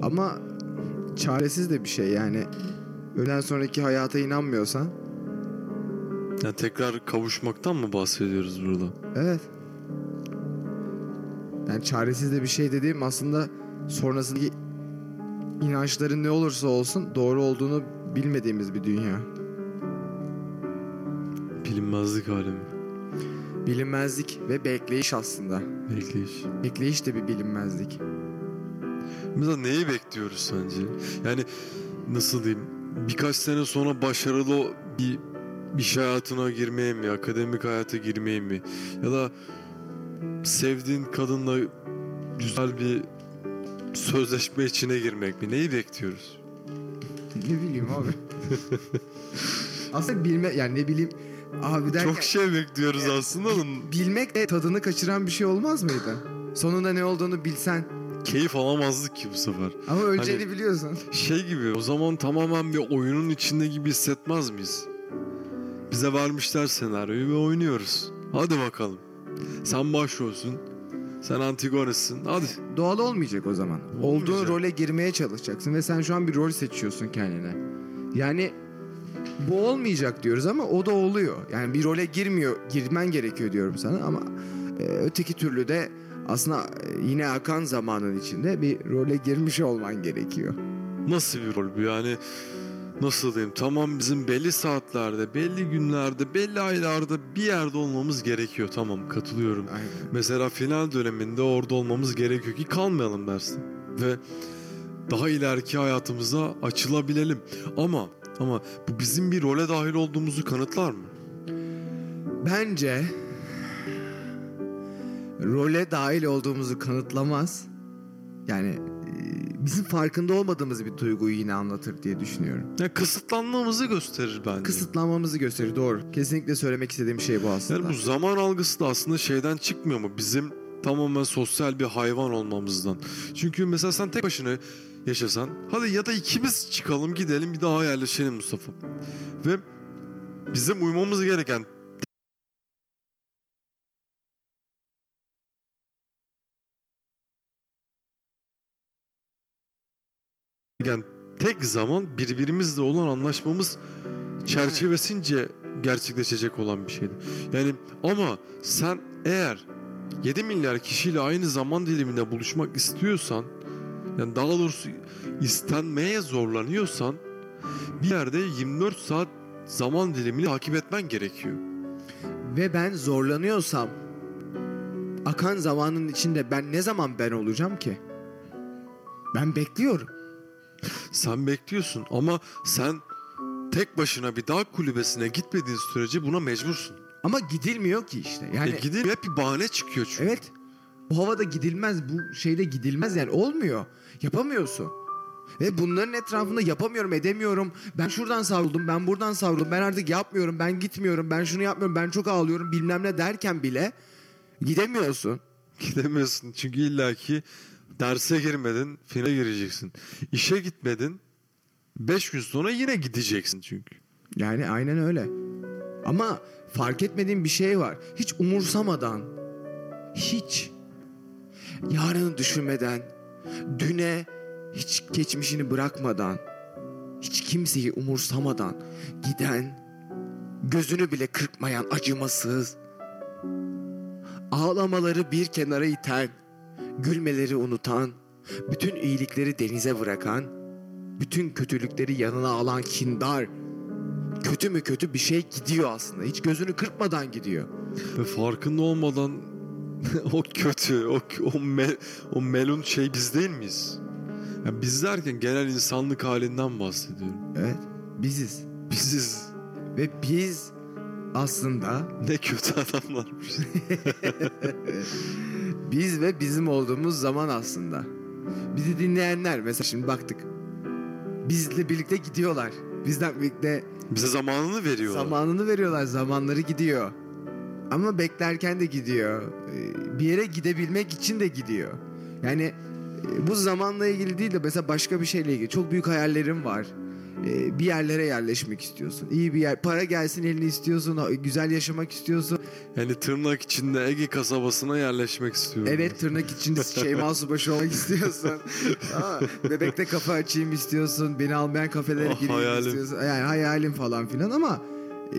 Ama çaresiz de bir şey yani. Ölen sonraki hayata inanmıyorsan. Yani tekrar kavuşmaktan mı bahsediyoruz burada? Evet. Yani çaresiz de bir şey dediğim aslında sonrasındaki inançların ne olursa olsun doğru olduğunu bilmediğimiz bir dünya. Bilinmezlik alemi. Bilinmezlik ve bekleyiş aslında. Bekleyiş. Bekleyiş de bir bilinmezlik. Mesela neyi bekliyoruz sence? Yani nasıl diyeyim? Birkaç sene sonra başarılı bir iş hayatına girmeye mi? Akademik hayata girmeye mi? Ya da sevdiğin kadınla güzel bir sözleşme içine girmek mi? Neyi bekliyoruz? Ne bileyim abi. [LAUGHS] aslında bilme yani ne bileyim abi derken Çok şey bekliyoruz aslında da bilmek de tadını kaçıran bir şey olmaz mıydı? Sonunda ne olduğunu bilsen keyif alamazdık ki bu sefer. ama öleceğini Hani- biliyorsun. Şey gibi o zaman tamamen bir oyunun içinde gibi hissetmez miyiz? Bize vermişler senaryoyu ve oynuyoruz. Hadi bakalım. Sen başrolsün. Sen Antigone'sin. Hadi. Doğal olmayacak o zaman. Olduğun Olmayacak. role girmeye çalışacaksın ve sen şu an bir rol seçiyorsun kendine. Yani bu olmayacak diyoruz ama o da oluyor. Yani bir role girmiyor, girmen gerekiyor diyorum sana ama e, öteki türlü de aslında e, yine akan zamanın içinde bir role girmiş olman gerekiyor. Nasıl bir rol bu yani? Nasıl diyeyim? Tamam bizim belli saatlerde, belli günlerde, belli aylarda bir yerde olmamız gerekiyor. Tamam katılıyorum. Aynen. Mesela final döneminde orada olmamız gerekiyor ki kalmayalım dersin. Ve daha ileriki hayatımıza açılabilelim. Ama ama bu bizim bir role dahil olduğumuzu kanıtlar mı? Bence role dahil olduğumuzu kanıtlamaz. Yani e, bizim farkında olmadığımız bir duyguyu yine anlatır diye düşünüyorum. Ya kısıtlanmamızı gösterir bence. Kısıtlanmamızı gösterir doğru. Kesinlikle söylemek istediğim şey bu aslında. Yani bu zaman algısı da aslında şeyden çıkmıyor mu? Bizim tamamen sosyal bir hayvan olmamızdan. Çünkü mesela sen tek başına yaşasan hadi ya da ikimiz çıkalım gidelim bir daha yerleşelim Mustafa. Ve bizim uymamız gereken yani tek zaman birbirimizle olan anlaşmamız çerçevesince gerçekleşecek olan bir şeydi. Yani ama sen eğer 7 milyar kişiyle aynı zaman diliminde buluşmak istiyorsan yani daha doğrusu istenmeye zorlanıyorsan bir yerde 24 saat zaman dilimini takip etmen gerekiyor. Ve ben zorlanıyorsam akan zamanın içinde ben ne zaman ben olacağım ki? Ben bekliyorum. Sen bekliyorsun ama sen tek başına bir dağ kulübesine gitmediğin sürece buna mecbursun. Ama gidilmiyor ki işte. Yani e gidip hep bir bahane çıkıyor çünkü. evet. Bu havada gidilmez, bu şeyde gidilmez yani olmuyor. Yapamıyorsun. Ve bunların etrafında yapamıyorum, edemiyorum. Ben şuradan savruldum, ben buradan savruldum. Ben artık yapmıyorum, ben gitmiyorum, ben şunu yapmıyorum, ben çok ağlıyorum bilmem ne derken bile gidemiyorsun. Gidemiyorsun çünkü illaki derse girmedin, finale gireceksin. İşe gitmedin, 5 gün sonra yine gideceksin çünkü. Yani aynen öyle. Ama fark etmediğim bir şey var. Hiç umursamadan, hiç yarını düşünmeden, düne hiç geçmişini bırakmadan, hiç kimseyi umursamadan giden, gözünü bile kırpmayan acımasız, ağlamaları bir kenara iten, gülmeleri unutan, bütün iyilikleri denize bırakan, bütün kötülükleri yanına alan kindar, kötü mü kötü bir şey gidiyor aslında. Hiç gözünü kırpmadan gidiyor. Ve farkında olmadan [LAUGHS] o kötü, o, o, me- o melun şey biz değil miyiz? Yani biz derken genel insanlık halinden bahsediyorum. Evet, biziz. Biziz Ve biz aslında ne kötü adamlarmış. [LAUGHS] biz ve bizim olduğumuz zaman aslında. Bizi dinleyenler mesela şimdi baktık. Bizle birlikte gidiyorlar. Bizden birlikte Bize zamanını veriyorlar. zamanını veriyorlar. Zamanları gidiyor. Ama beklerken de gidiyor. Bir yere gidebilmek için de gidiyor. Yani e, bu zamanla ilgili değil de mesela başka bir şeyle ilgili. Çok büyük hayallerim var. Ee, Bir yerlere yerleşmek istiyorsun. İyi bir yer. Para gelsin eline istiyorsun. Güzel yaşamak istiyorsun. Yani tırnak içinde Ege kasabasına yerleşmek istiyorum. Evet tırnak içinde [LAUGHS] Şeyma Subaşı olmak istiyorsun. Ama bebekte kafa açayım istiyorsun. Beni almayan kafelere Ah, gireyim hayalim. istiyorsun. Yani hayalim falan filan ama e,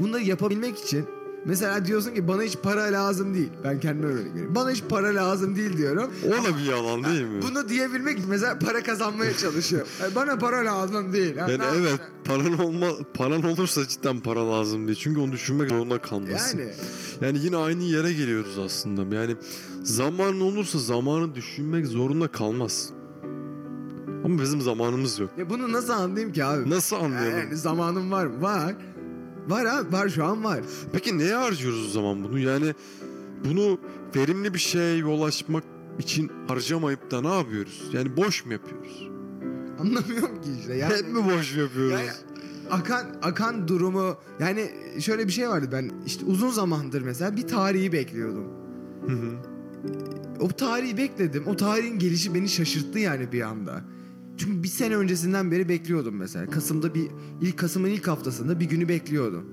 bunları yapabilmek için mesela diyorsun ki bana hiç para lazım değil. Ben kendime örnek vereyim. Bana hiç para lazım değil diyorum. O da bir yalan değil mi? Bunu diyebilmek mesela para kazanmaya çalışıyorum. Yani [LAUGHS] bana para lazım değil. Yani Yani evet paran olma paran olursa cidden para lazım değil. Çünkü onu düşünmek zorunda kalmasın. Yani Yani yine aynı yere geliyoruz aslında. Yani zamanın olursa zamanı düşünmek zorunda kalmaz. Ama bizim zamanımız yok. ya bunu nasıl anlayayım ki abi? Nasıl anlayalım? Yani zamanım var mı? Var. Var abi var şu an var. Peki neye harcıyoruz o zaman bunu? Yani bunu verimli bir şeye yol açmak için harcamayıp da ne yapıyoruz? Yani boş mu yapıyoruz? Anlamıyorum ki işte. Yani, Hep mi boş yapıyoruz? yani akan akan durumu yani şöyle bir şey vardı ben işte uzun zamandır mesela bir tarihi bekliyordum. Hı hı. O tarihi bekledim. O tarihin gelişi beni şaşırttı yani bir anda. Çünkü bir sene öncesinden beri bekliyordum mesela. Kasım'da bir ilk Kasım'ın ilk haftasında bir günü bekliyordum.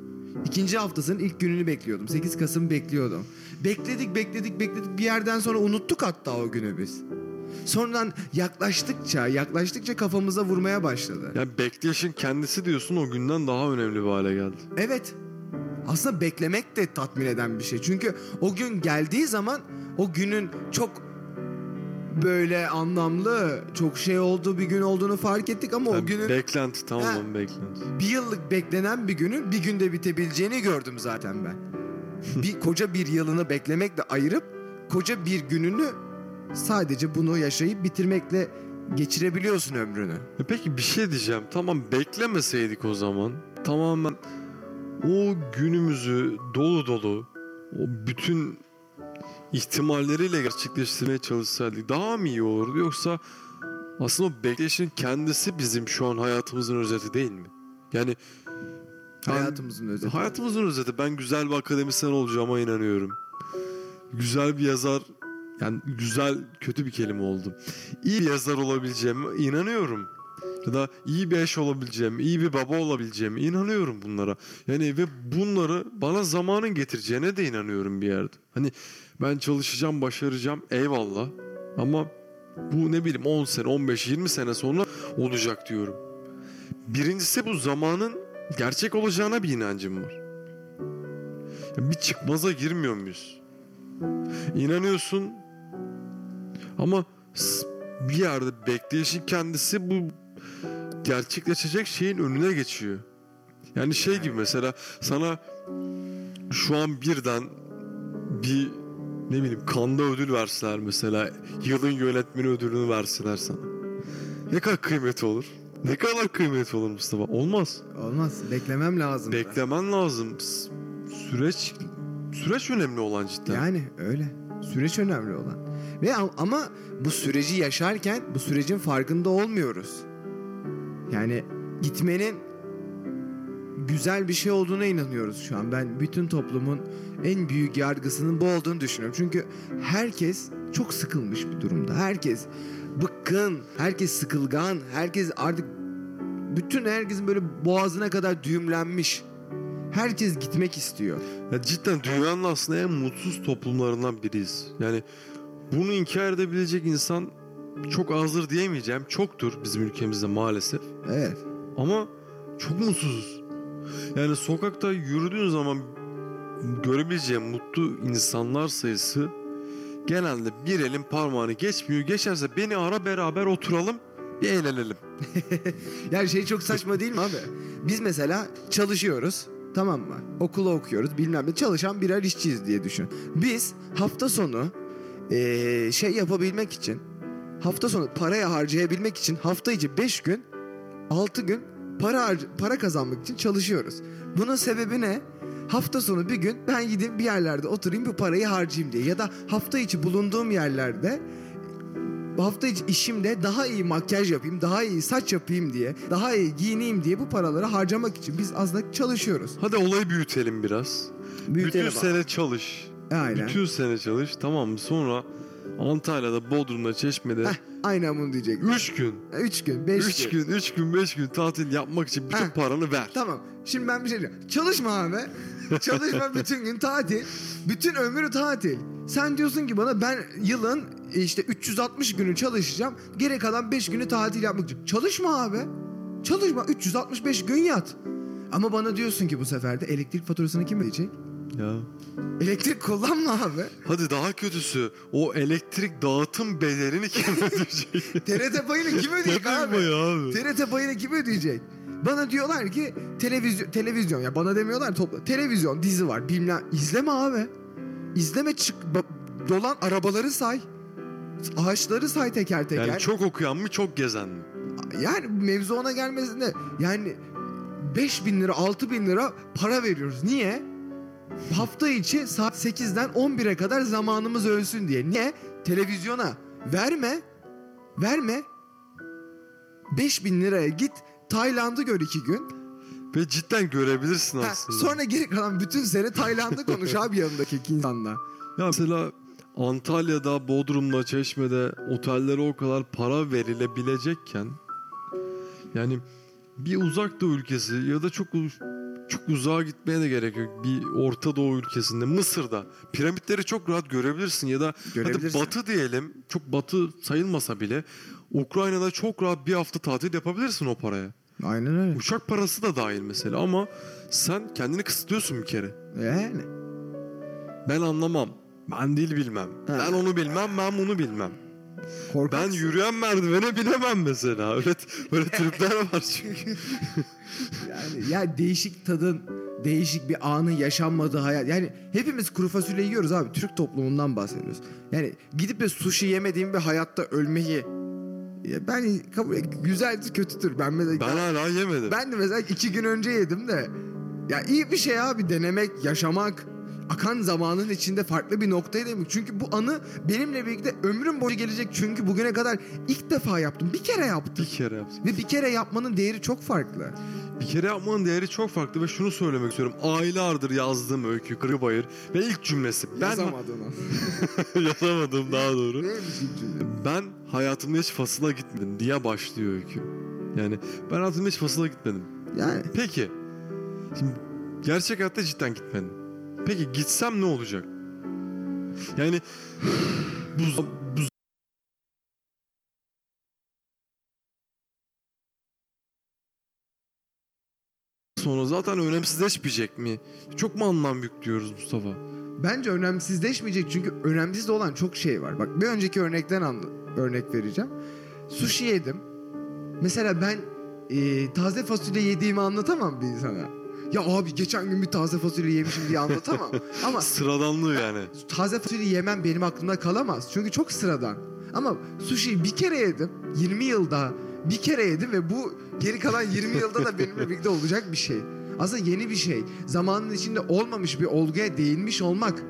İkinci haftasının ilk gününü bekliyordum. 8 Kasım bekliyordum. Bekledik bekledik bekledik bir yerden sonra unuttuk hatta o günü biz. Sonradan yaklaştıkça yaklaştıkça kafamıza vurmaya başladı. Yani bekleyişin kendisi diyorsun o günden daha önemli bir hale geldi. Evet. Aslında beklemek de tatmin eden bir şey. Çünkü o gün geldiği zaman o günün çok böyle anlamlı, çok şey olduğu bir gün olduğunu fark ettik ama o Yani günün Beklenti tamamen beklenti. bir yıllık beklenen bir günün bir günde bitebileceğini gördüm zaten ben. [LAUGHS] bir koca bir yılını beklemekle ayırıp koca bir gününü sadece bunu yaşayıp bitirmekle geçirebiliyorsun ömrünü. E Peki bir şey diyeceğim. Tamam beklemeseydik o zaman. Tamamen o günümüzü dolu dolu o bütün ihtimalleriyle gerçekleştirmeye çalışsaydık daha mı iyi olurdu yoksa aslında o bekleyişin kendisi bizim şu an hayatımızın özeti değil mi? Yani ben- Hayatımızın özeti. Hayatımızın özeti. Ben güzel bir akademisyen olacağıma inanıyorum. Güzel bir yazar yani güzel kötü bir kelime oldu. İyi bir yazar olabileceğime inanıyorum. Ya da iyi bir eş olabileceğim, iyi bir baba olabileceğime inanıyorum bunlara. Yani ve bunları bana zamanın getireceğine de inanıyorum bir yerde. Hani ben çalışacağım, başaracağım eyvallah. Ama bu ne bileyim 10 sene, 15, 20 sene sonra olacak diyorum. Birincisi bu zamanın gerçek olacağına bir inancım var. Bir çıkmaza girmiyor muyuz? İnanıyorsun ama bir yerde bekleyişin kendisi bu gerçekleşecek şeyin önüne geçiyor. Yani şey gibi mesela sana şu an birden bir ne bileyim kanda ödül verseler mesela yılın yönetmeni ödülünü verseler sana. Ne kadar kıymeti olur? Ne kadar kıymeti olur Mustafa? Olmaz. Olmaz. Beklemem lazım. da. Beklemen lazım. S- Süreç süreç önemli olan cidden. Yani öyle. Süreç önemli olan. Ve ama bu süreci yaşarken bu sürecin farkında olmuyoruz. Yani gitmenin güzel bir şey olduğuna inanıyoruz şu an. Ben bütün toplumun en büyük yargısının bu olduğunu düşünüyorum. Çünkü herkes çok sıkılmış bir durumda. Herkes bıkkın, herkes sıkılgan, herkes artık bütün herkesin böyle boğazına kadar düğümlenmiş. Herkes gitmek istiyor. Ya cidden dünyanın aslında en mutsuz toplumlarından biriyiz. Yani bunu inkar edebilecek insan çok azdır diyemeyeceğim. Çoktur bizim ülkemizde maalesef. Evet. Ama çok mutsuzuz. Yani sokakta yürüdüğün zaman görebileceğim mutlu insanlar sayısı genelde bir elin parmağını geçmiyor. Geçerse beni ara beraber oturalım bir eğlenelim. [LAUGHS] Yani şey çok saçma değil mi abi? Biz mesela çalışıyoruz. Tamam mı? Okulu okuyoruz bilmem ne. Çalışan birer işçiyiz diye düşün. Biz hafta sonu eee, şey yapabilmek için hafta sonu paraya harcayabilmek için hafta içi 5 gün 6 gün para para kazanmak için çalışıyoruz. Bunun sebebi ne? Hafta sonu bir gün ben gideyim bir yerlerde oturayım bu parayı harcayayım diye. Ya da hafta içi bulunduğum yerlerde hafta içi işimde daha iyi makyaj yapayım, daha iyi saç yapayım diye, daha iyi giyineyim diye bu paraları harcamak için biz aslında çalışıyoruz. Hadi olayı büyütelim biraz. Büyütelim Bütün abi. sene çalış. Aynen. Bütün sene çalış tamam mı? Sonra Antalya'da, Bodrum'da, Çeşme'de Heh, aynen bunu diyecek. 3 gün, 3 gün, 5 3 gün, 3 gün, 5 gün tatil yapmak için bütün Heh. paranı ver. Tamam. Şimdi ben bir şey diyeceğim. Çalışma abi. [LAUGHS] Çalışma bütün gün tatil. Bütün ömrü tatil. Sen diyorsun ki bana ben yılın işte 360 günü çalışacağım. Geri kalan 5 günü tatil yapmak için. Çalışma abi. Çalışma. 365 gün yat. Ama bana diyorsun ki bu sefer de elektrik faturasını kim ödeyecek? Ya. Elektrik kullanma abi. Hadi daha kötüsü o elektrik dağıtım bedelini kim [LAUGHS] ödeyecek? TRT payını kim ödeyecek abi? abi? TRT payını kim ödeyecek? Bana diyorlar ki televizyon televizyon ya bana demiyorlar topla. Televizyon dizi var bilmem izleme abi. İzleme çık dolan arabaları say. Ağaçları say teker teker. Yani çok okuyan mı çok gezen mi? Yani mevzu ona gelmesinde yani 5 bin lira 6 bin lira para veriyoruz. Niye? Hafta içi saat 8'den 11'e kadar zamanımız ölsün diye. Niye? Televizyona verme. Verme. 5 bin liraya git Tayland'ı gör iki gün. Ve cidden görebilirsin Ha, aslında. sonra geri kalan bütün sene Tayland'ı konuş [LAUGHS] abi yanındaki insanla. Ya mesela Antalya'da, Bodrum'da, Çeşme'de otellere o kadar para verilebilecekken yani bir uzak doğu ülkesi ya da çok çok uzağa gitmeye de gerek yok. Bir Orta Doğu ülkesinde, Mısır'da piramitleri çok rahat görebilirsin ya da hadi Görebilirsin. batı diyelim çok batı sayılmasa bile Ukrayna'da çok rahat bir hafta tatil yapabilirsin o paraya. Aynen öyle. Uçak parası da dahil mesela ama sen kendini kısıtlıyorsun bir kere. Yani. Ben anlamam. Ben dil bilmem. Ha. Ben onu bilmem, ben bunu bilmem. Korkak. Ben yürüyen merdivene binemem mesela. Öyle, öyle tripler var çünkü. [LAUGHS] Yani ya değişik tadın, değişik bir anın yaşanmadığı hayat. Yani hepimiz kuru fasulye yiyoruz abi. Türk toplumundan bahsediyoruz. Yani gidip de sushi yemediğim bir hayatta ölmeyi ya ben kabul güzeldir kötüdür. Ben mesela Ben hala yemedim. ben de mesela iki gün önce yedim de ya iyi bir şey abi denemek, yaşamak. Akan zamanın içinde farklı bir noktaya demek. Çünkü bu anı benimle birlikte ömrüm boyunca gelecek. Çünkü bugüne kadar ilk defa yaptım. Bir kere yaptım. Bir kere yaptım. Ve bir kere yapmanın değeri çok farklı. Bir kere yapmanın değeri çok farklı ve şunu söylemek istiyorum. Aylardır yazdığım öykü Kırıbayır ve ilk cümlesi. Ben Yazamadın [LAUGHS] yazamadım daha doğru. Neymiş ilk cümle? Ben hayatımda hiç fasıla gitmedim diye başlıyor öykü. Yani ben hayatımda hiç fasıla gitmedim. Yani Peki. Şimdi gerçek hayatta cidden gitmedim. Peki gitsem ne olacak? Yani bu, bu sonra zaten önemsizleşmeyecek mi? Çok mu anlam yüklüyoruz Mustafa? bence önemsizleşmeyecek çünkü önemsiz olan çok şey var. Bak bir önceki örnekten anla, örnek vereceğim. Sushi yedim. Mesela ben e, taze fasulye yediğimi anlatamam bir insana. Ya abi geçen gün bir taze fasulye yemişim diye anlatamam. [LAUGHS] Ama Sıradanlığı yani. taze fasulye yemem benim aklımda kalamaz. Çünkü çok sıradan. Ama sushi'yi bir kere yedim. 20 yılda bir kere yedim ve bu geri kalan 20 yılda da benimle [LAUGHS] birlikte olacak bir şey. Aslında yeni bir şey. Zamanın içinde olmamış bir olguya değinmiş olmak.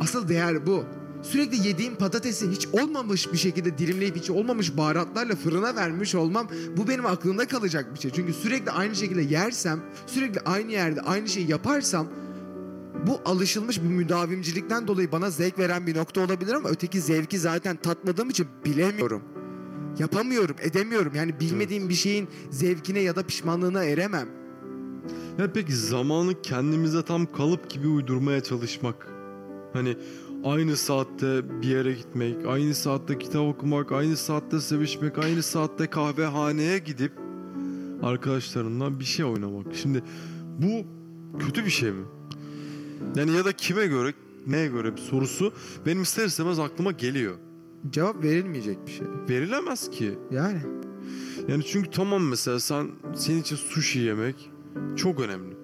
Asıl değer bu. Sürekli yediğim patatesi hiç olmamış bir şekilde dilimleyip hiç olmamış baharatlarla fırına vermiş olmam bu benim aklımda kalacak bir şey. Çünkü sürekli aynı şekilde yersem, sürekli aynı yerde aynı şeyi yaparsam bu alışılmış bir müdavimcilikten dolayı bana zevk veren bir nokta olabilir ama öteki zevki zaten tatmadığım için bilemiyorum. Yapamıyorum, edemiyorum. Yani bilmediğim bir şeyin zevkine ya da pişmanlığına eremem. Ya peki zamanı kendimize tam kalıp gibi uydurmaya çalışmak. Hani aynı saatte bir yere gitmek, aynı saatte kitap okumak, aynı saatte sevişmek, aynı saatte kahvehaneye gidip arkadaşlarınla bir şey oynamak. Şimdi bu kötü bir şey mi? Yani ya da kime göre, neye göre bir sorusu benim ister istemez aklıma geliyor. Cevap verilmeyecek bir şey. Verilemez ki. Yani. Yani çünkü tamam mesela sen senin için sushi yemek çok önemli.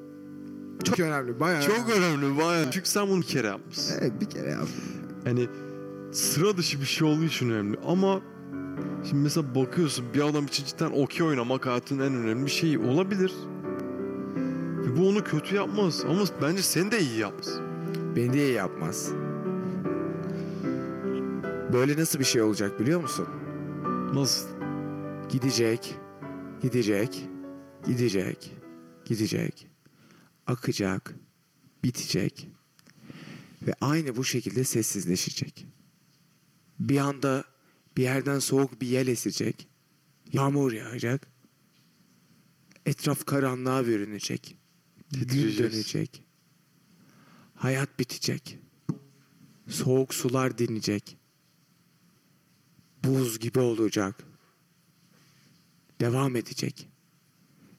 Çok önemli, bayağı. Çok önemli bayağı. Çünkü sen bunu bir kere yapmışsın. Evet bir kere yaptım. Yani sıra dışı bir şey olduğu için önemli. Ama şimdi mesela bakıyorsun bir adam için cidden okey oynamak hayatının en önemli şeyi olabilir. Ve bu onu kötü yapmaz. Ama bence seni de iyi yapmaz. Beni de iyi yapmaz. Böyle nasıl bir şey olacak biliyor musun? Nasıl? Gidecek, gidecek, gidecek, gidecek, akacak, bitecek ve aynı bu şekilde sessizleşecek. Bir anda bir yerden soğuk bir yel esecek, yağmur yağacak, etraf karanlığa bürünecek, gün dönecek, hayat bitecek, soğuk sular dinecek, buz gibi olacak. Devam edecek.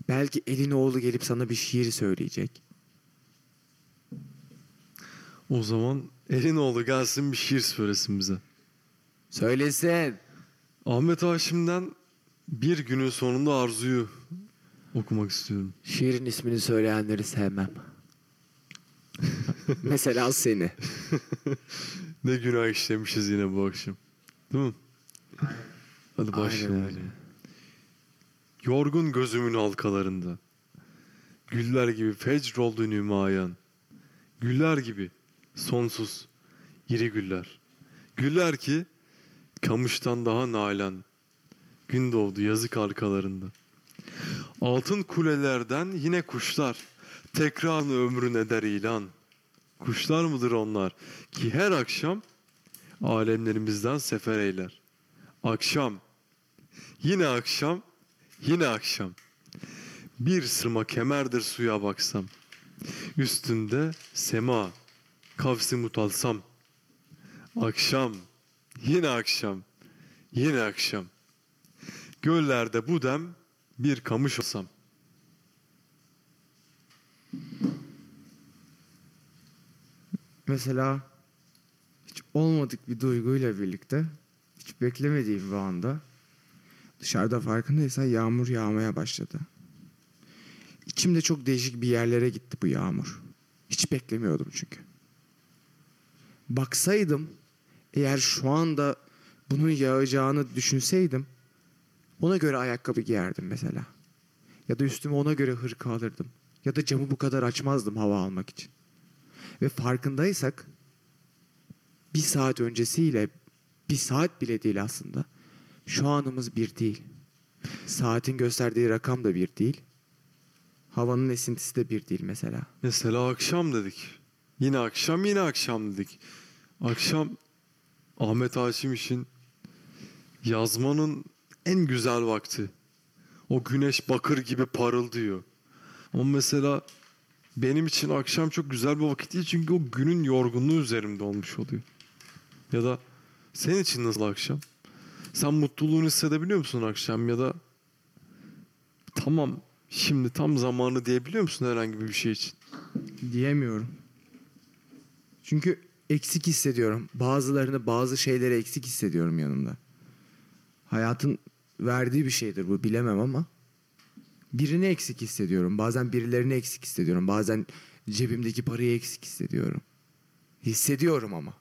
Belki elin oğlu gelip sana bir şiir söyleyecek. O zaman Elinoğlu gelsin bir şiir söylesin bize. Söylesin. Ahmet Haşim'den bir günün sonunda arzuyu okumak istiyorum. Şiirin ismini söyleyenleri sevmem. [LAUGHS] Mesela seni. Ne günah işlemişiz yine bu akşam. Değil mi? Hadi başlayalım. Aynen o öyle. zaman. Yorgun gözümün halkalarında. Güller gibi fecr oldu nümayan. Güller gibi sonsuz iri güller. Güller ki kamıştan daha nalan. Gün doğdu yazık arkalarında. Altın kulelerden yine kuşlar. Tekrarını ömrün eder ilan. Kuşlar mıdır onlar ki her akşam alemlerimizden sefer eyler. Akşam, yine akşam, yine akşam. Bir sırma kemerdir suya baksam. Üstünde sema, kavsi mutalsam. Akşam, yine akşam, yine akşam. Göllerde bu dem bir kamış olsam. Mesela hiç olmadık bir duyguyla birlikte hiç beklemediğim bir anda dışarıda farkındaysan yağmur yağmaya başladı. İçimde çok değişik bir yerlere gitti bu yağmur. Hiç beklemiyordum çünkü. Baksaydım eğer şu anda bunun yağacağını düşünseydim ona göre ayakkabı giyerdim mesela. Ya da üstüme ona göre hırka alırdım. Ya da camı bu kadar açmazdım hava almak için. Ve farkındaysak bir saat öncesiyle bir saat bile değil aslında. Şu anımız bir değil. Saatin gösterdiği rakam da bir değil. Havanın esintisi de bir değil mesela. Mesela akşam dedik. Yine akşam yine akşam dedik. Akşam Ahmet Haşim için yazmanın en güzel vakti. O güneş bakır gibi parıldıyor. Ama mesela benim için akşam çok güzel bir vakit değil çünkü o günün yorgunluğu üzerimde olmuş oluyor. Ya da senin için nasıl akşam? Sen mutluluğunu hissedebiliyor musun akşam ya da tamam şimdi tam zamanı diyebiliyor musun herhangi bir şey için? Diyemiyorum. Çünkü eksik hissediyorum. Bazılarını bazı şeyleri eksik hissediyorum yanımda. Hayatın verdiği bir şeydir bu bilemem ama birini eksik hissediyorum. Bazen birilerini eksik hissediyorum. Bazen cebimdeki parayı eksik hissediyorum. Hissediyorum ama.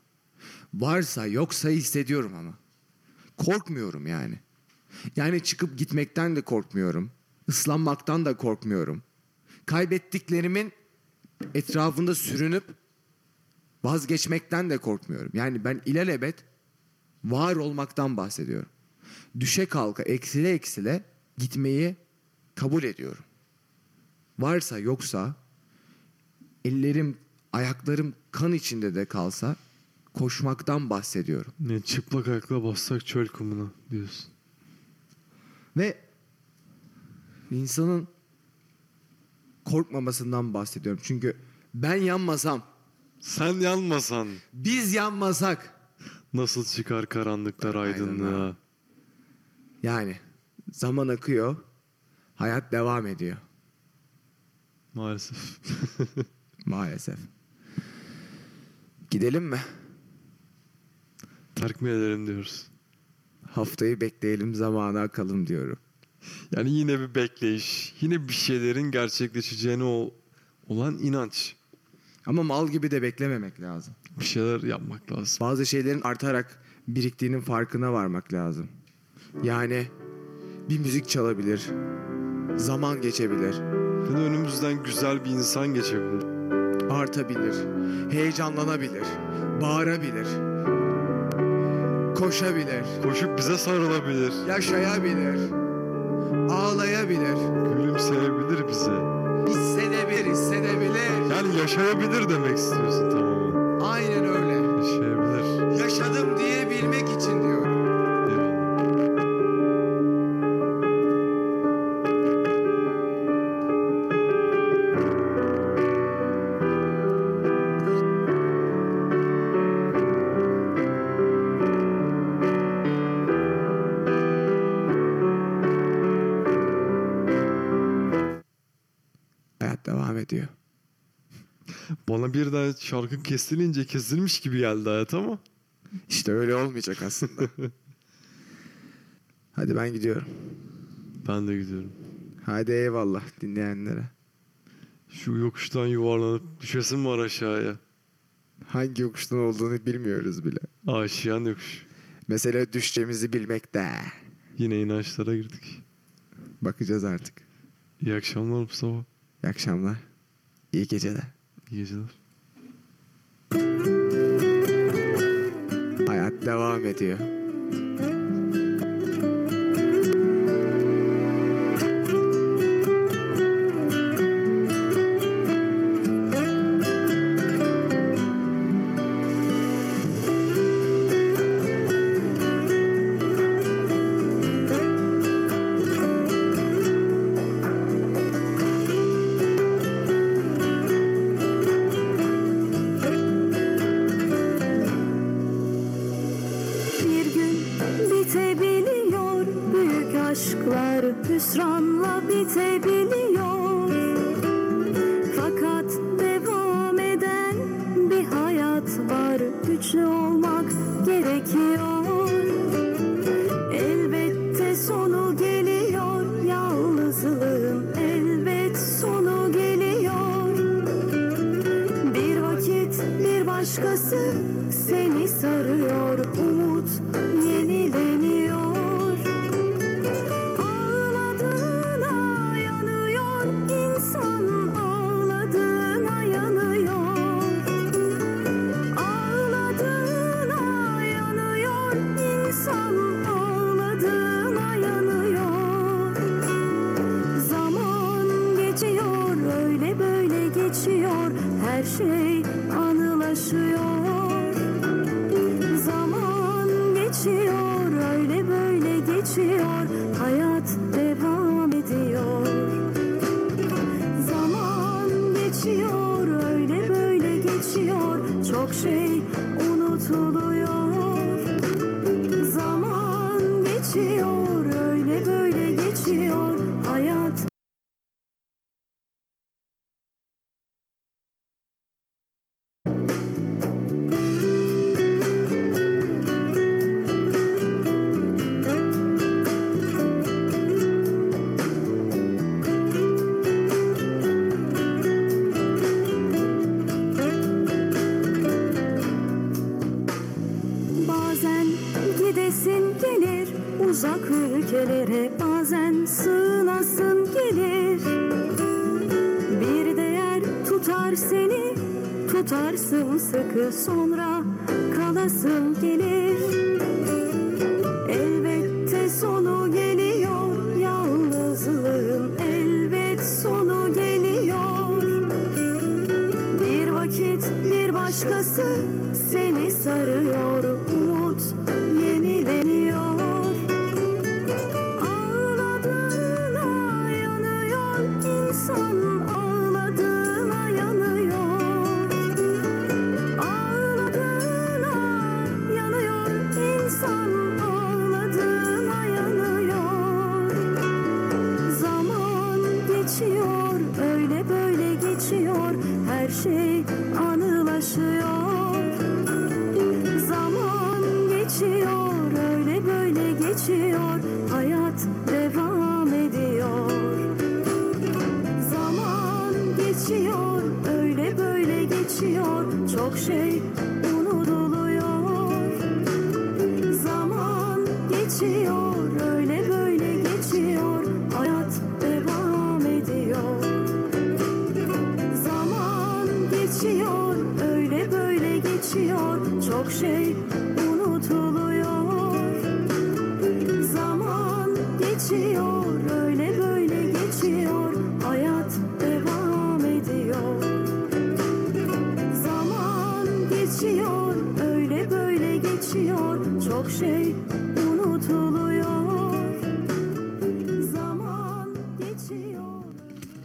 Varsa yoksa hissediyorum ama. Korkmuyorum yani. Yani çıkıp gitmekten de korkmuyorum. Islanmaktan da korkmuyorum. Kaybettiklerimin etrafında sürünüp vazgeçmekten de korkmuyorum. Yani ben ilelebet var olmaktan bahsediyorum. Düşe kalka eksile eksile gitmeyi kabul ediyorum. Varsa yoksa ellerim ayaklarım kan içinde de kalsa koşmaktan bahsediyorum. Ne çıplak ayakla bassak çöl kumuna diyorsun. Ve insanın korkmamasından bahsediyorum. Çünkü ben yanmasam, Sen yanmasan biz yanmasak nasıl çıkar karanlıklar aydınlığa? Aydınlığa. yani zaman akıyor, hayat devam ediyor Maalesef. [LAUGHS] maalesef. Gidelim mi? Terk mi edelim diyoruz. Haftayı bekleyelim, zamana akalım diyorum. Yani yine bir bekleyiş. Yine bir şeylerin gerçekleşeceğine o, olan inanç. Ama mal gibi de beklememek lazım. Bir şeyler yapmak lazım. Bazı şeylerin artarak biriktiğinin farkına varmak lazım. Yani bir müzik çalabilir, zaman geçebilir, Ya da önümüzden güzel bir insan geçebilir. artabilir, heyecanlanabilir, bağırabilir. Koşabilir, Koşup bize sarılabilir. yaşayabilir, ağlayabilir, Gülümseyebilir bize. hissedebilir, hissedebilir. Yani yaşayabilir demek istiyorsun tamamen. Bana bir daha şarkı kesilince kesilmiş gibi geldi hayat ama. İşte öyle olmayacak aslında. [LAUGHS] Hadi ben gidiyorum. Ben de gidiyorum. Hadi eyvallah dinleyenlere. Şu yokuştan yuvarlanıp düşesim var aşağıya. Hangi yokuştan olduğunu bilmiyoruz bile. Aşiyan yokuş. Mesele düşeceğimizi bilmekte. Yine inançlara girdik. Bakacağız artık. İyi akşamlar Mustafa. İyi akşamlar. İyi geceler. İyi geceler. Devam ediyor. Uzak ülkelere bazen sığınasın gelir. Bir değer tutar seni tutarsın sıkı sonra kalasın gelir